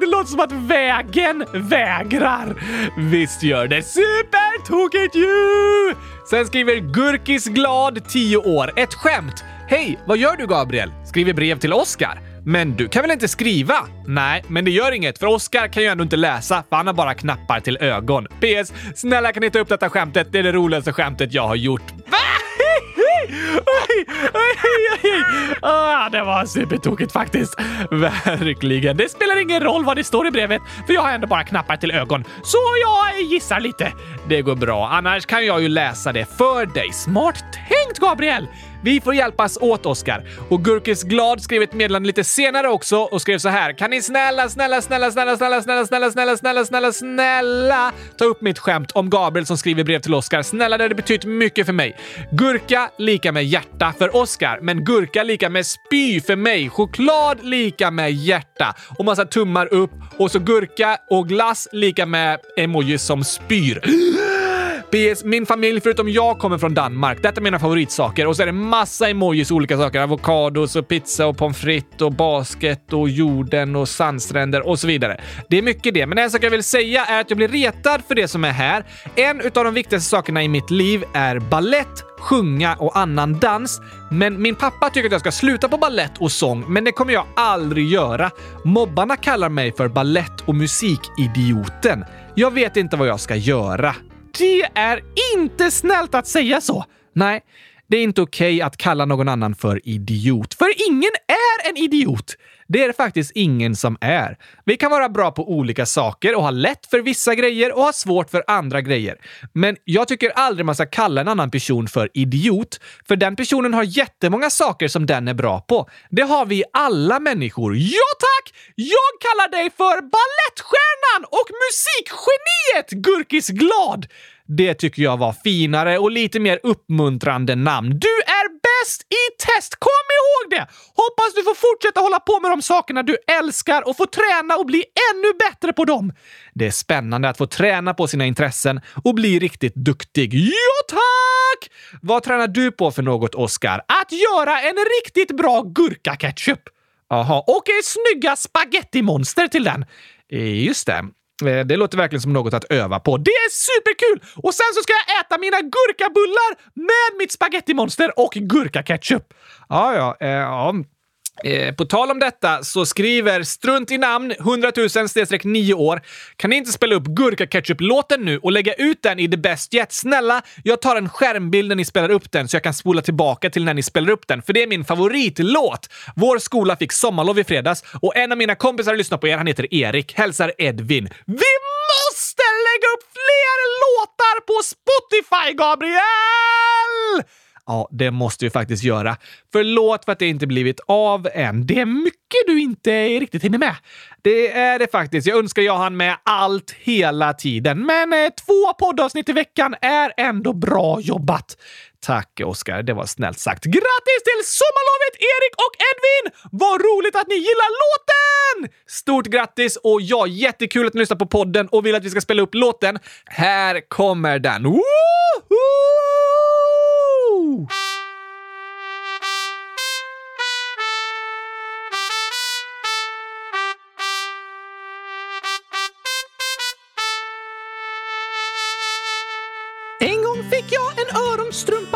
det låter som att vägen vägrar. Visst gör det. Supertokigt ju! Sen skriver Gurkis glad 10 år. Ett skämt. Hej, vad gör du Gabriel? Skriver brev till Oscar. Men du kan väl inte skriva? Nej, men det gör inget, för Oscar kan ju ändå inte läsa, för han har bara knappar till ögon. PS. Snälla kan ni ta upp detta skämtet? Det är det roligaste skämtet jag har gjort. Va? Ah, det var supertokigt faktiskt. Verkligen. Det spelar ingen roll vad det står i brevet, för jag har ändå bara knappar till ögon. Så jag gissar lite. Det går bra. Annars kan jag ju läsa det för dig. Smart tänkt, Tänkt Gabriel! Vi får hjälpas åt, Oskar. Och Gurkis Glad skrev ett meddelande lite senare också och skrev så här. Kan ni snälla, snälla, snälla, snälla, snälla, snälla, snälla, snälla, snälla, snälla, snälla ta upp mitt skämt om Gabriel som skriver brev till Oskar. Snälla, det hade betytt mycket för mig. Gurka lika med hjärta för Oskar, men gurka lika med spy för mig. Choklad lika med hjärta och massa tummar upp och så gurka och glass lika med emojis som spyr. PS. Min familj, förutom jag, kommer från Danmark. Detta är mina favoritsaker. Och så är det massa emojis olika saker. Avokados och pizza och pommes frites och basket och jorden och sandstränder och så vidare. Det är mycket det, men en sak jag vill säga är att jag blir retad för det som är här. En av de viktigaste sakerna i mitt liv är ballett sjunga och annan dans. Men min pappa tycker att jag ska sluta på ballett och sång, men det kommer jag aldrig göra. Mobbarna kallar mig för ballett och musikidioten. Jag vet inte vad jag ska göra. Det är inte snällt att säga så! Nej, det är inte okej okay att kalla någon annan för idiot. För ingen är en idiot! Det är det faktiskt ingen som är. Vi kan vara bra på olika saker och ha lätt för vissa grejer och ha svårt för andra grejer. Men jag tycker aldrig man ska kalla en annan person för idiot, för den personen har jättemånga saker som den är bra på. Det har vi alla människor. Ja tack! Jag kallar dig för ballettstjärnan och musikgeniet Gurkis Glad! Det tycker jag var finare och lite mer uppmuntrande namn. Du är bäst i test! Kom ihåg det! Hoppas du får fortsätta hålla på med de sakerna du älskar och få träna och bli ännu bättre på dem. Det är spännande att få träna på sina intressen och bli riktigt duktig. Ja, tack! Vad tränar du på för något, Oscar? Att göra en riktigt bra gurkaketchup. Jaha, och snygga spagettimonster till den. Eh, just det. Eh, det låter verkligen som något att öva på. Det är superkul! Och sen så ska jag äta mina gurkabullar med mitt spagettimonster och gurkaketchup. Ja, ja, eh, ja. Eh, på tal om detta så skriver strunt i namn 100 000 9 år. Kan ni inte spela upp Gurka Ketchup-låten nu och lägga ut den i The Best Yet? Snälla, jag tar en skärmbild när ni spelar upp den så jag kan spola tillbaka till när ni spelar upp den, för det är min favoritlåt. Vår skola fick sommarlov i fredags och en av mina kompisar lyssnar på er. Han heter Erik. Hälsar Edvin. Vi måste lägga upp fler låtar på Spotify, Gabriel! Ja, det måste vi faktiskt göra. Förlåt för att det inte blivit av än. Det är mycket du inte riktigt hinner med. Det är det faktiskt. Jag önskar jag hann med allt hela tiden, men eh, två poddavsnitt i veckan är ändå bra jobbat. Tack Oskar, det var snällt sagt. Grattis till sommarlovet Erik och Edvin! Vad roligt att ni gillar låten! Stort grattis och ja, jättekul att ni lyssnar på podden och vill att vi ska spela upp låten. Här kommer den. En gång fick jag en öronstrumpa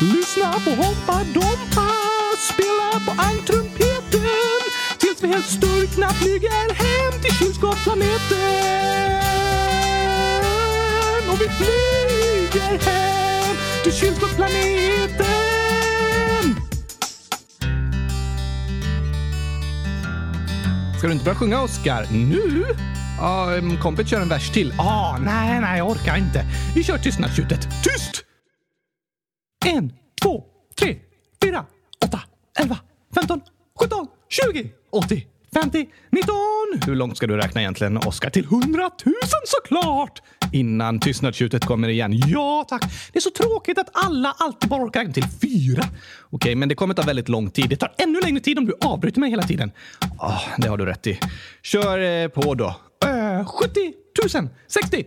Lyssna på Hoppa Dompa, spela på ankrumpeten tills vi helt sturkna flyger hem till kylskåpsplaneten. Och vi flyger hem till kylskåpsplaneten. Ska du inte börja sjunga, Oscar? Nu? Ja, kompet kör en vers till. Ah, nej, nej, jag orkar inte. Vi kör tystnadstjutet. Tyst! En, två, tre, fyra, åtta, elva, femton, sjutton, tjugo, åttio, femtio, nitton. Hur långt ska du räkna egentligen, Oscar? Till hundratusen såklart! Innan tystnadstjutet kommer igen. Ja, tack. Det är så tråkigt att alla alltid bara orkar räkna till fyra. Okej, men det kommer ta väldigt lång tid. Det tar ännu längre tid om du avbryter mig hela tiden. Ah, det har du rätt i. Kör eh, på då. Uh, 70 000, 60,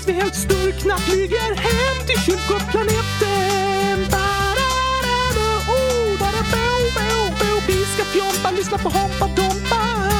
tills vi helt sturkna flyger hem till kylskåpsplaneten. Ba-da-da-da, oh, ba-da-bo, bo, bo. Vi ska fjompa, lyssna på Hoppa Dompa.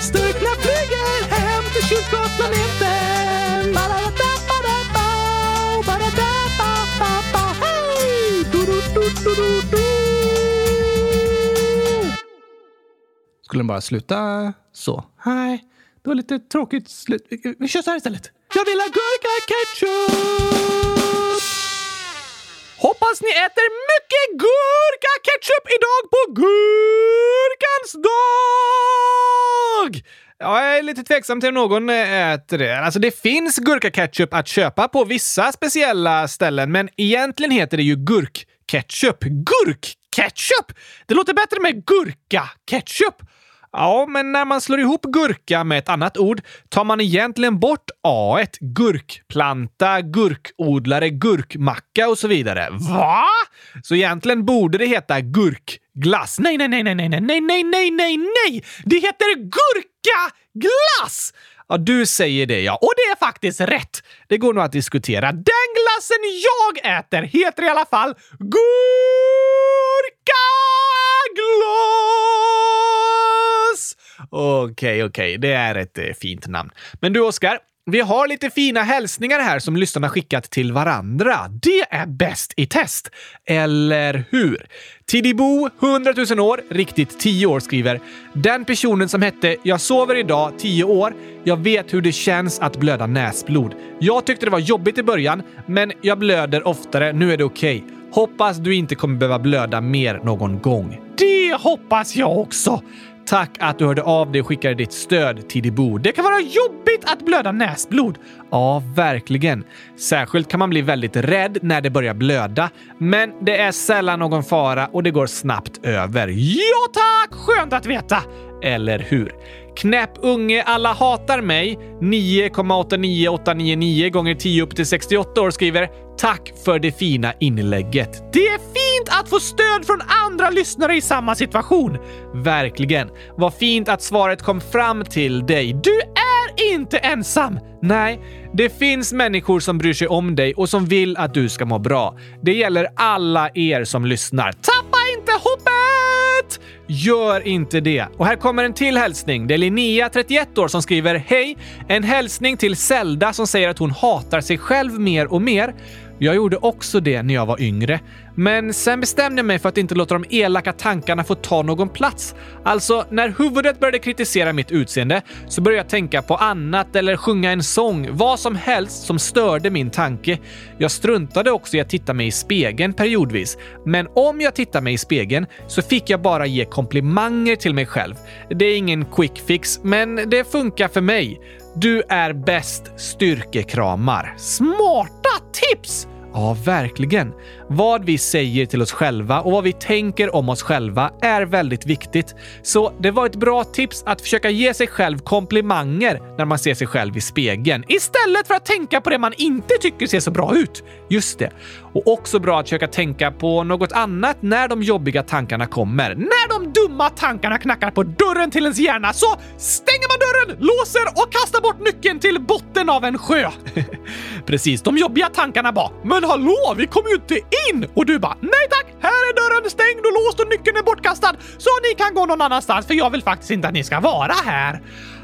styrkna flyger hem till kylskåpsplaneten. Skulle den bara sluta så? Nej, det var lite tråkigt slut. Vi- kör så här istället. Jag vill ha gurka-ketchup! Hoppas ni äter mycket gurka ketchup idag på gurkans dag! Ja, jag är lite tveksam till om någon äter det. Alltså, det finns gurkaketchup att köpa på vissa speciella ställen, men egentligen heter det ju gurkketchup. Gurkketchup! Det låter bättre med gurka ketchup. Ja, men när man slår ihop gurka med ett annat ord tar man egentligen bort a Gurkplanta, gurkodlare, gurkmacka och så vidare. Va? Så egentligen borde det heta gurkglass. Nej, nej, nej, nej, nej, nej, nej, nej, nej, nej, nej! Det heter gurkaglass! Ja, du säger det ja. Och det är faktiskt rätt. Det går nog att diskutera. Den glassen jag äter heter i alla fall gurkaglass! Okej, okay, okej. Okay. Det är ett eh, fint namn. Men du, Oskar. Vi har lite fina hälsningar här som lyssnarna skickat till varandra. Det är bäst i test! Eller hur? Tidibo, 100 000 år, riktigt 10 år, skriver “Den personen som hette “Jag sover idag, 10 år. Jag vet hur det känns att blöda näsblod. Jag tyckte det var jobbigt i början, men jag blöder oftare. Nu är det okej. Okay. Hoppas du inte kommer behöva blöda mer någon gång.” Det hoppas jag också! Tack att du hörde av dig och skickade ditt stöd till Dibo. Det kan vara jobbigt att blöda näsblod. Ja, verkligen. Särskilt kan man bli väldigt rädd när det börjar blöda, men det är sällan någon fara och det går snabbt över. Ja tack! Skönt att veta! Eller hur? Knäpp unge, alla hatar mig. 9,89899 gånger 10 upp till 68 år skriver Tack för det fina inlägget. Det är fint att få stöd från andra lyssnare i samma situation. Verkligen. Vad fint att svaret kom fram till dig. Du är inte ensam. Nej, det finns människor som bryr sig om dig och som vill att du ska må bra. Det gäller alla er som lyssnar. Tappa inte hoppet! Gör inte det. Och här kommer en till hälsning. Det är Linnea, 31 år, som skriver “Hej! En hälsning till Zelda som säger att hon hatar sig själv mer och mer. Jag gjorde också det när jag var yngre. Men sen bestämde jag mig för att inte låta de elaka tankarna få ta någon plats. Alltså, när huvudet började kritisera mitt utseende så började jag tänka på annat eller sjunga en sång, vad som helst som störde min tanke. Jag struntade också i att titta mig i spegeln periodvis. Men om jag tittade mig i spegeln så fick jag bara ge komplimanger till mig själv. Det är ingen quick fix, men det funkar för mig. Du är bäst styrkekramar. Smarta tips! Ja, verkligen. Vad vi säger till oss själva och vad vi tänker om oss själva är väldigt viktigt. Så det var ett bra tips att försöka ge sig själv komplimanger när man ser sig själv i spegeln istället för att tänka på det man inte tycker ser så bra ut. Just det. Och också bra att försöka tänka på något annat när de jobbiga tankarna kommer. När de dumma tankarna knackar på dörren till ens hjärna så stänger man dörren, låser och kastar bort nyckeln till botten av en sjö. Precis, de jobbiga tankarna bara “Men hallå, vi kommer ju inte in!” och du bara “Nej tack, här är dörren stängd och låst och nyckeln är bortkastad så ni kan gå någon annanstans för jag vill faktiskt inte att ni ska vara här.”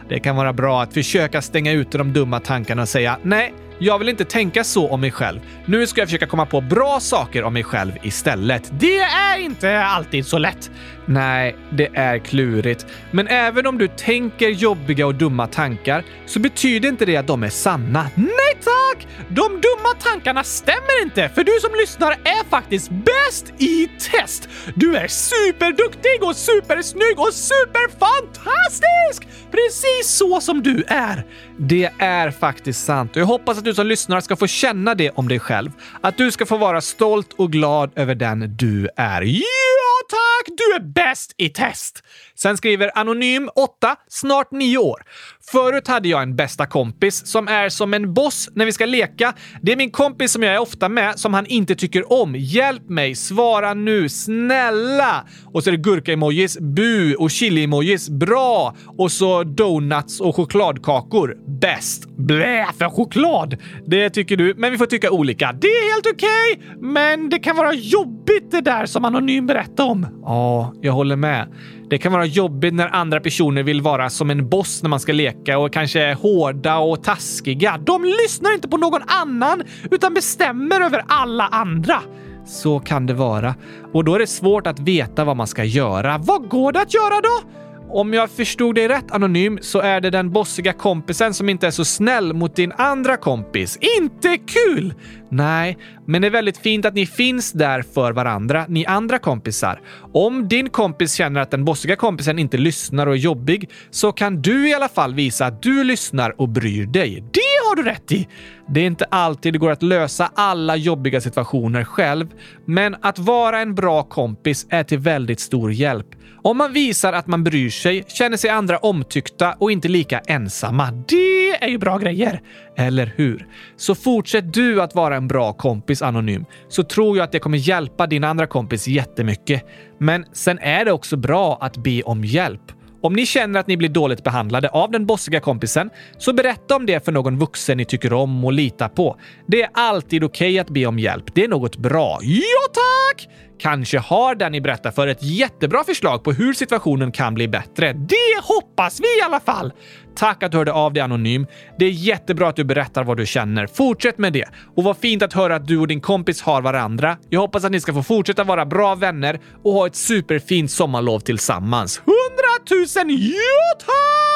Det kan vara bra att försöka stänga ute de dumma tankarna och säga “Nej, jag vill inte tänka så om mig själv. Nu ska jag försöka komma på bra saker om mig själv istället. Det är inte alltid så lätt. Nej, det är klurigt. Men även om du tänker jobbiga och dumma tankar så betyder inte det att de är sanna. Nej tack! De dumma tankarna stämmer inte, för du som lyssnar är faktiskt bäst i test. Du är superduktig och supersnygg och superfantastisk! Precis så som du är. Det är faktiskt sant och jag hoppas att du som lyssnar ska få känna det om dig själv. Att du ska få vara stolt och glad över den du är. Ja, tack! Du är bäst i test! Sen skriver Anonym 8, snart 9 år. Förut hade jag en bästa kompis som är som en boss när vi ska leka. Det är min kompis som jag är ofta med som han inte tycker om. Hjälp mig, svara nu, snälla! Och så är det gurka-emojis, bu och chili-emojis, bra! Och så donuts och chokladkakor, bäst. Blä för choklad! Det tycker du, men vi får tycka olika. Det är helt okej, okay, men det kan vara jobbigt det där som Anonym berättar om. Ja, jag håller med. Det kan vara jobbigt när andra personer vill vara som en boss när man ska leka och kanske är hårda och taskiga. De lyssnar inte på någon annan utan bestämmer över alla andra. Så kan det vara. Och då är det svårt att veta vad man ska göra. Vad går det att göra då? Om jag förstod dig rätt Anonym så är det den bossiga kompisen som inte är så snäll mot din andra kompis. Inte kul! Nej, men det är väldigt fint att ni finns där för varandra, ni andra kompisar. Om din kompis känner att den bossiga kompisen inte lyssnar och är jobbig så kan du i alla fall visa att du lyssnar och bryr dig. Det har du rätt i! Det är inte alltid det går att lösa alla jobbiga situationer själv, men att vara en bra kompis är till väldigt stor hjälp. Om man visar att man bryr sig, känner sig andra omtyckta och inte lika ensamma. Det är ju bra grejer! Eller hur? Så fortsätt du att vara en bra kompis anonym, så tror jag att det kommer hjälpa din andra kompis jättemycket. Men sen är det också bra att be om hjälp. Om ni känner att ni blir dåligt behandlade av den bossiga kompisen, så berätta om det för någon vuxen ni tycker om och litar på. Det är alltid okej okay att be om hjälp. Det är något bra. Ja, tack! Kanske har den ni berättar för ett jättebra förslag på hur situationen kan bli bättre. Det hoppas vi i alla fall! Tack att du hörde av dig anonym. Det är jättebra att du berättar vad du känner. Fortsätt med det. Och vad fint att höra att du och din kompis har varandra. Jag hoppas att ni ska få fortsätta vara bra vänner och ha ett superfint sommarlov tillsammans. Hundratusen ja tack!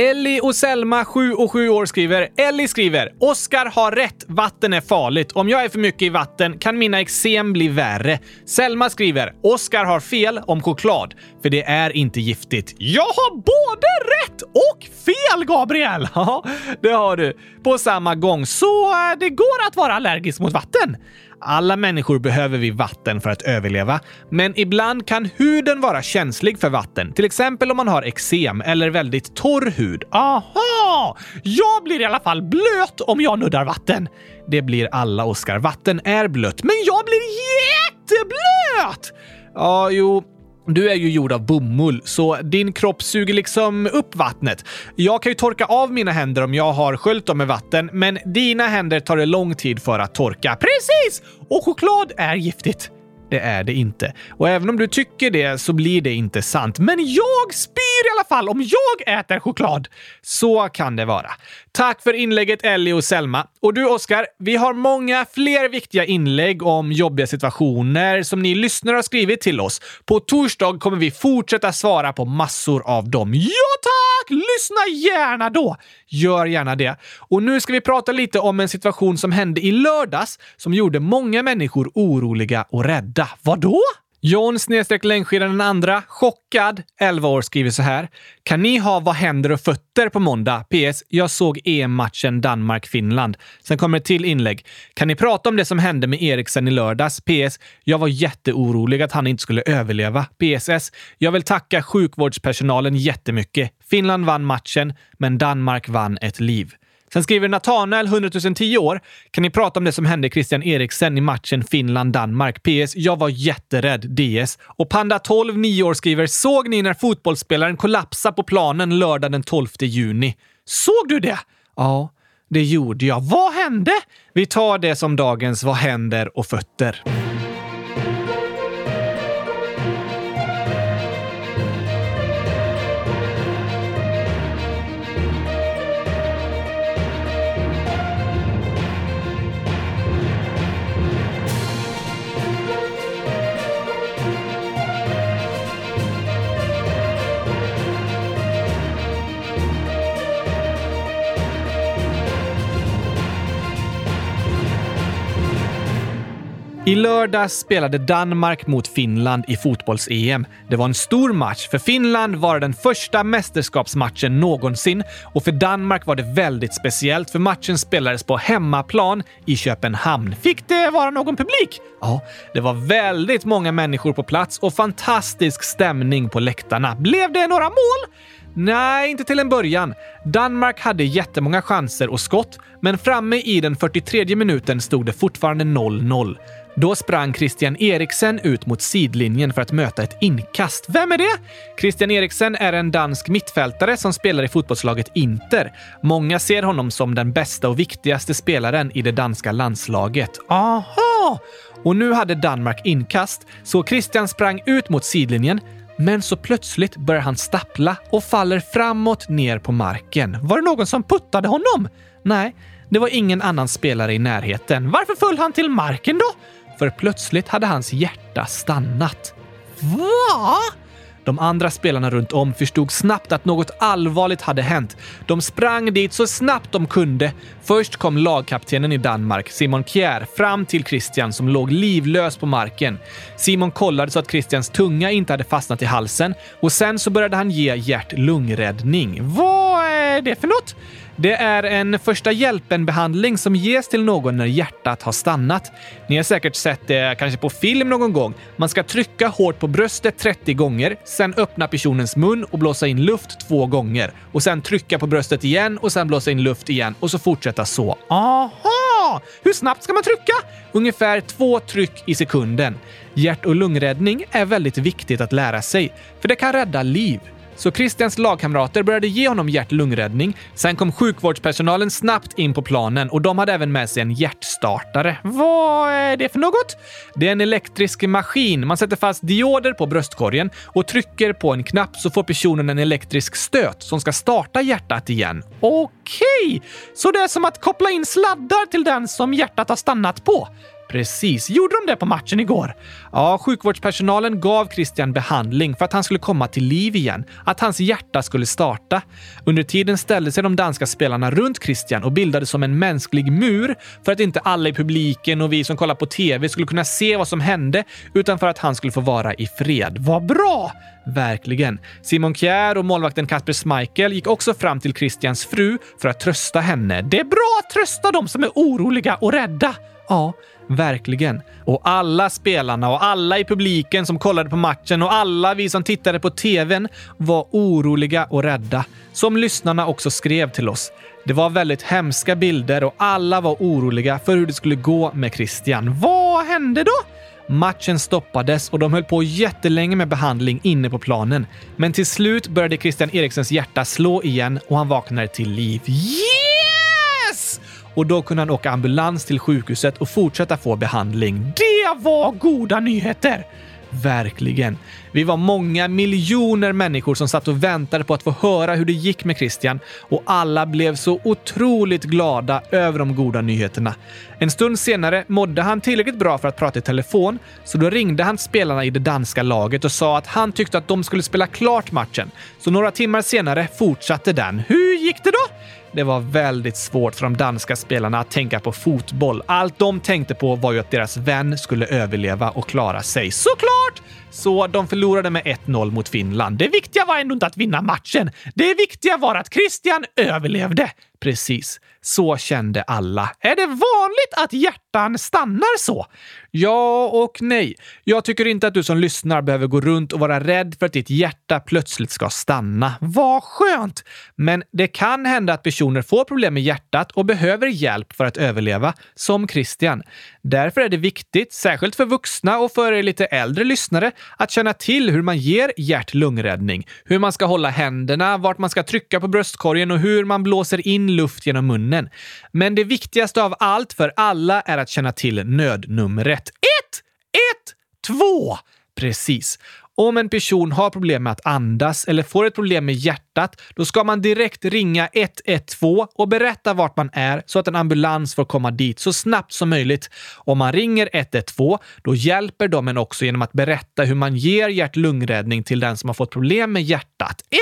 Ellie och Selma, 7 och 7 år, skriver Ellie skriver “Oskar har rätt. Vatten är farligt. Om jag är för mycket i vatten kan mina eksem bli värre.” Selma skriver “Oskar har fel om choklad, för det är inte giftigt.” Jag har både rätt och fel, Gabriel! Ja, det har du. På samma gång, så eh, det går att vara allergisk mot vatten. Alla människor behöver vi vatten för att överleva, men ibland kan huden vara känslig för vatten. Till exempel om man har eksem eller väldigt torr hud. Aha! Jag blir i alla fall blöt om jag nuddar vatten. Det blir alla, Oskar. Vatten är blött, men jag blir jätteblöt! Ja, jo, du är ju gjord av bomull, så din kropp suger liksom upp vattnet. Jag kan ju torka av mina händer om jag har sköljt dem med vatten, men dina händer tar det lång tid för att torka. Precis! Och choklad är giftigt. Det är det inte. Och även om du tycker det så blir det inte sant. Men jag spyr i alla fall om jag äter choklad. Så kan det vara. Tack för inlägget Ellie och Selma. Och du Oskar, vi har många fler viktiga inlägg om jobbiga situationer som ni lyssnare har skrivit till oss. På torsdag kommer vi fortsätta svara på massor av dem. Ja tack! Lyssna gärna då! Gör gärna det. Och nu ska vi prata lite om en situation som hände i lördags som gjorde många människor oroliga och rädda. Vadå? John snedstreck längdskidan den andra, chockad, 11 år, skriver så här. Kan ni ha Vad händer och fötter på måndag? PS. Jag såg EM-matchen Danmark-Finland. Sen kommer ett till inlägg. Kan ni prata om det som hände med Eriksen i lördags? PS. Jag var jätteorolig att han inte skulle överleva. PSS. Jag vill tacka sjukvårdspersonalen jättemycket. Finland vann matchen, men Danmark vann ett liv. Sen skriver Nathanael, 100 010 år. Kan ni prata om det som hände Christian Eriksen i matchen Finland-Danmark? PS. Jag var jätterädd. DS. Och Panda 12, 9 år skriver “Såg ni när fotbollsspelaren kollapsade på planen lördag den 12 juni?” Såg du det? Ja, det gjorde jag. Vad hände? Vi tar det som dagens Vad händer och fötter. I lördags spelade Danmark mot Finland i fotbolls-EM. Det var en stor match. För Finland var det den första mästerskapsmatchen någonsin och för Danmark var det väldigt speciellt för matchen spelades på hemmaplan i Köpenhamn. Fick det vara någon publik? Ja, det var väldigt många människor på plats och fantastisk stämning på läktarna. Blev det några mål? Nej, inte till en början. Danmark hade jättemånga chanser och skott, men framme i den 43 minuten stod det fortfarande 0-0. Då sprang Christian Eriksen ut mot sidlinjen för att möta ett inkast. Vem är det? Christian Eriksen är en dansk mittfältare som spelar i fotbollslaget Inter. Många ser honom som den bästa och viktigaste spelaren i det danska landslaget. Aha! Och nu hade Danmark inkast, så Christian sprang ut mot sidlinjen men så plötsligt börjar han stappla och faller framåt ner på marken. Var det någon som puttade honom? Nej, det var ingen annan spelare i närheten. Varför föll han till marken då? För plötsligt hade hans hjärta stannat. Va? De andra spelarna runt om förstod snabbt att något allvarligt hade hänt. De sprang dit så snabbt de kunde. Först kom lagkaptenen i Danmark, Simon Kjær, fram till Christian som låg livlös på marken. Simon kollade så att Christians tunga inte hade fastnat i halsen och sen så började han ge hjärt-lungräddning. Vad är det för något? Det är en första hjälpen-behandling som ges till någon när hjärtat har stannat. Ni har säkert sett det kanske på film någon gång. Man ska trycka hårt på bröstet 30 gånger, sen öppna personens mun och blåsa in luft två gånger och sen trycka på bröstet igen och sen blåsa in luft igen och så fortsätta så. Aha! Hur snabbt ska man trycka? Ungefär två tryck i sekunden. Hjärt och lungräddning är väldigt viktigt att lära sig, för det kan rädda liv. Så Christians lagkamrater började ge honom hjärt-lungräddning. Sen kom sjukvårdspersonalen snabbt in på planen och de hade även med sig en hjärtstartare. Vad är det för något? Det är en elektrisk maskin. Man sätter fast dioder på bröstkorgen och trycker på en knapp så får personen en elektrisk stöt som ska starta hjärtat igen. Okej, så det är som att koppla in sladdar till den som hjärtat har stannat på. Precis. Gjorde de det på matchen igår? Ja, sjukvårdspersonalen gav Christian behandling för att han skulle komma till liv igen, att hans hjärta skulle starta. Under tiden ställde sig de danska spelarna runt Christian och bildade som en mänsklig mur för att inte alla i publiken och vi som kollar på TV skulle kunna se vad som hände, utan för att han skulle få vara i fred. Vad bra! Verkligen. Simon Kjær och målvakten Kasper Schmeichel gick också fram till Christians fru för att trösta henne. Det är bra att trösta de som är oroliga och rädda. Ja, verkligen. Och alla spelarna och alla i publiken som kollade på matchen och alla vi som tittade på TVn var oroliga och rädda. Som lyssnarna också skrev till oss. Det var väldigt hemska bilder och alla var oroliga för hur det skulle gå med Christian. Vad hände då? Matchen stoppades och de höll på jättelänge med behandling inne på planen. Men till slut började Christian Eriksens hjärta slå igen och han vaknade till liv. Yeah! Och då kunde han åka ambulans till sjukhuset och fortsätta få behandling. Det var goda nyheter! Verkligen. Vi var många miljoner människor som satt och väntade på att få höra hur det gick med Christian och alla blev så otroligt glada över de goda nyheterna. En stund senare mådde han tillräckligt bra för att prata i telefon, så då ringde han spelarna i det danska laget och sa att han tyckte att de skulle spela klart matchen. Så några timmar senare fortsatte den. Hur gick det då? Det var väldigt svårt för de danska spelarna att tänka på fotboll. Allt de tänkte på var ju att deras vän skulle överleva och klara sig. Såklart! Så de förlorade med 1-0 mot Finland. Det viktiga var ändå inte att vinna matchen. Det viktiga var att Christian överlevde. Precis. Så kände alla. Är det vanligt att hjärtan stannar så? Ja och nej. Jag tycker inte att du som lyssnar behöver gå runt och vara rädd för att ditt hjärta plötsligt ska stanna. Vad skönt! Men det kan hända att personer får problem med hjärtat och behöver hjälp för att överleva, som Christian. Därför är det viktigt, särskilt för vuxna och för er lite äldre lyssnare, att känna till hur man ger hjärt-lungräddning, hur man ska hålla händerna, vart man ska trycka på bröstkorgen och hur man blåser in luft genom munnen. Men det viktigaste av allt för alla är att känna till nödnumret. 1, 1, 2! Precis. Om en person har problem med att andas eller får ett problem med hjärtat, då ska man direkt ringa 112 och berätta vart man är så att en ambulans får komma dit så snabbt som möjligt. Om man ringer 112, då hjälper de en också genom att berätta hur man ger hjärt-lungräddning till den som har fått problem med hjärtat. 112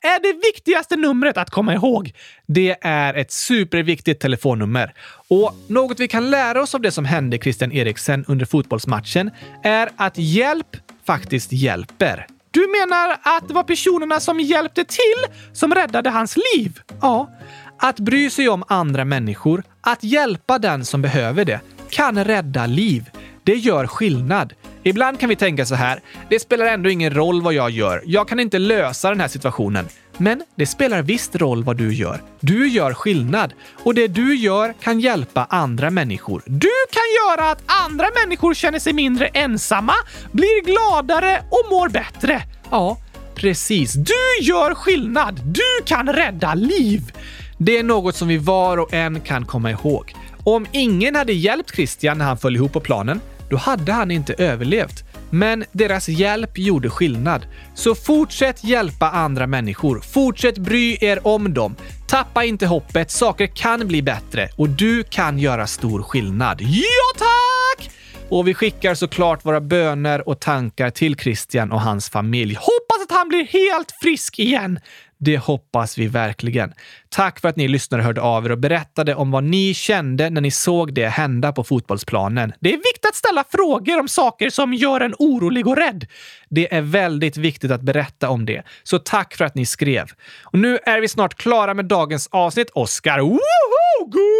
är det viktigaste numret att komma ihåg. Det är ett superviktigt telefonnummer. Och något vi kan lära oss av det som hände Christian Eriksen under fotbollsmatchen är att hjälp faktiskt hjälper. Du menar att det var personerna som hjälpte till som räddade hans liv? Ja. Att bry sig om andra människor, att hjälpa den som behöver det, kan rädda liv. Det gör skillnad. Ibland kan vi tänka så här, det spelar ändå ingen roll vad jag gör. Jag kan inte lösa den här situationen. Men det spelar visst roll vad du gör. Du gör skillnad och det du gör kan hjälpa andra människor. Du kan göra att andra människor känner sig mindre ensamma, blir gladare och mår bättre. Ja, precis. Du gör skillnad. Du kan rädda liv. Det är något som vi var och en kan komma ihåg. Om ingen hade hjälpt Christian när han föll ihop på planen, då hade han inte överlevt. Men deras hjälp gjorde skillnad. Så fortsätt hjälpa andra människor. Fortsätt bry er om dem. Tappa inte hoppet. Saker kan bli bättre och du kan göra stor skillnad. Ja, tack! Och vi skickar såklart våra böner och tankar till Christian och hans familj. Hoppas att han blir helt frisk igen! Det hoppas vi verkligen. Tack för att ni lyssnare hörde av er och berättade om vad ni kände när ni såg det hända på fotbollsplanen. Det är viktigt att ställa frågor om saker som gör en orolig och rädd. Det är väldigt viktigt att berätta om det. Så tack för att ni skrev. Och nu är vi snart klara med dagens avsnitt. Oskar, woho!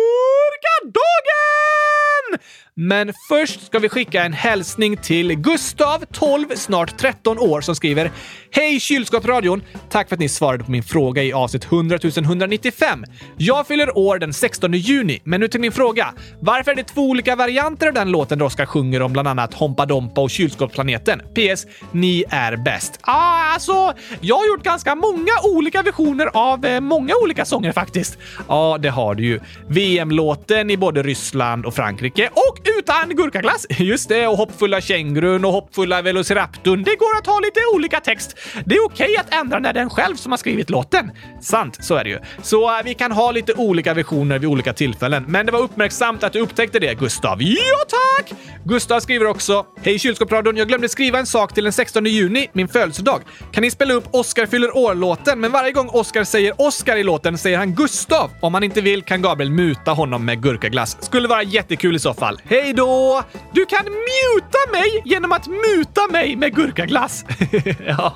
Dagen! Men först ska vi skicka en hälsning till Gustav, 12, snart 13 år, som skriver Hej kylskåpsradion! Tack för att ni svarade på min fråga i avsnitt 100 195. Jag fyller år den 16 juni, men nu till min fråga. Varför är det två olika varianter av den låten där Oskar sjunger om bland annat Hompa Dompa och Kylskåpsplaneten? PS. Ni är bäst. Ah, alltså, jag har gjort ganska många olika versioner av eh, många olika sånger faktiskt. Ja, det har du ju. VM-låten i både Ryssland och Frankrike och utan gurkaglass. Just det, och hoppfulla kängurun och hoppfulla velociraptorn. Det går att ha lite olika text. Det är okej okay att ändra när det är den själv som har skrivit låten. Sant, så är det ju. Så uh, vi kan ha lite olika versioner vid olika tillfällen. Men det var uppmärksamt att du upptäckte det, Gustav. Ja, tack! Gustav skriver också Hej kylskåpsradion, jag glömde skriva en sak till den 16 juni, min födelsedag. Kan ni spela upp Oscar fyller år-låten? Men varje gång Oscar säger Oscar i låten säger han Gustav. Om han inte vill kan Gabriel muta honom med gurkaglass. Skulle vara jättekul i så fall. Hej då! Du kan muta mig genom att muta mig med gurkaglass. ja.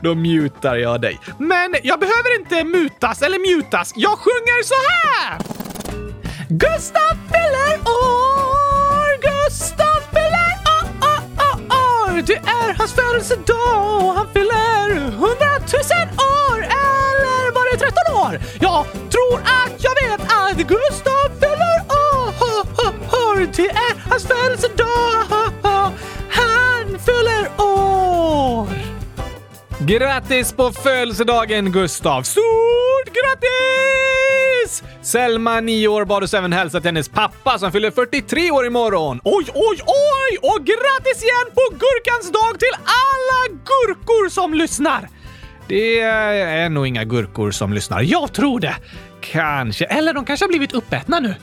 Då mutar jag dig. Men jag behöver inte mutas eller mutas. Jag sjunger så här! Gustav fyller år, Gustav fyller år, år, år. Det är hans födelsedag och han fyller hundratusen år. Eller var det 13 år? Jag tror att födelsedag. Han fyller år. Grattis på födelsedagen Gustav! Stort grattis! Selma, 9 år, bad oss även hälsa till hennes pappa som fyller 43 år imorgon. Oj, oj, oj! Och grattis igen på gurkans dag till alla gurkor som lyssnar! Det är nog inga gurkor som lyssnar. Jag tror det. Kanske. Eller de kanske har blivit uppätna nu.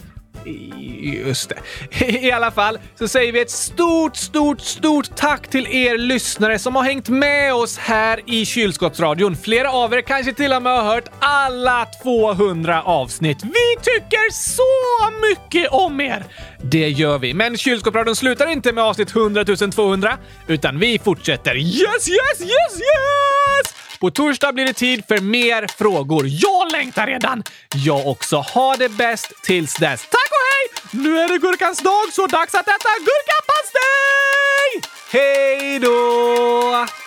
Just det. I alla fall så säger vi ett stort, stort, stort tack till er lyssnare som har hängt med oss här i Kylskåpsradion. Flera av er kanske till och med har hört alla 200 avsnitt. Vi tycker så mycket om er! Det gör vi. Men Kylskåpsradion slutar inte med avsnitt 100 200, utan vi fortsätter. Yes, yes, yes, yes! På torsdag blir det tid för mer frågor. Jag längtar redan! Jag också. Ha det bäst tills dess. Tack och hej! Nu är det gurkans dag, så dags att äta gurkapastej! Hej då!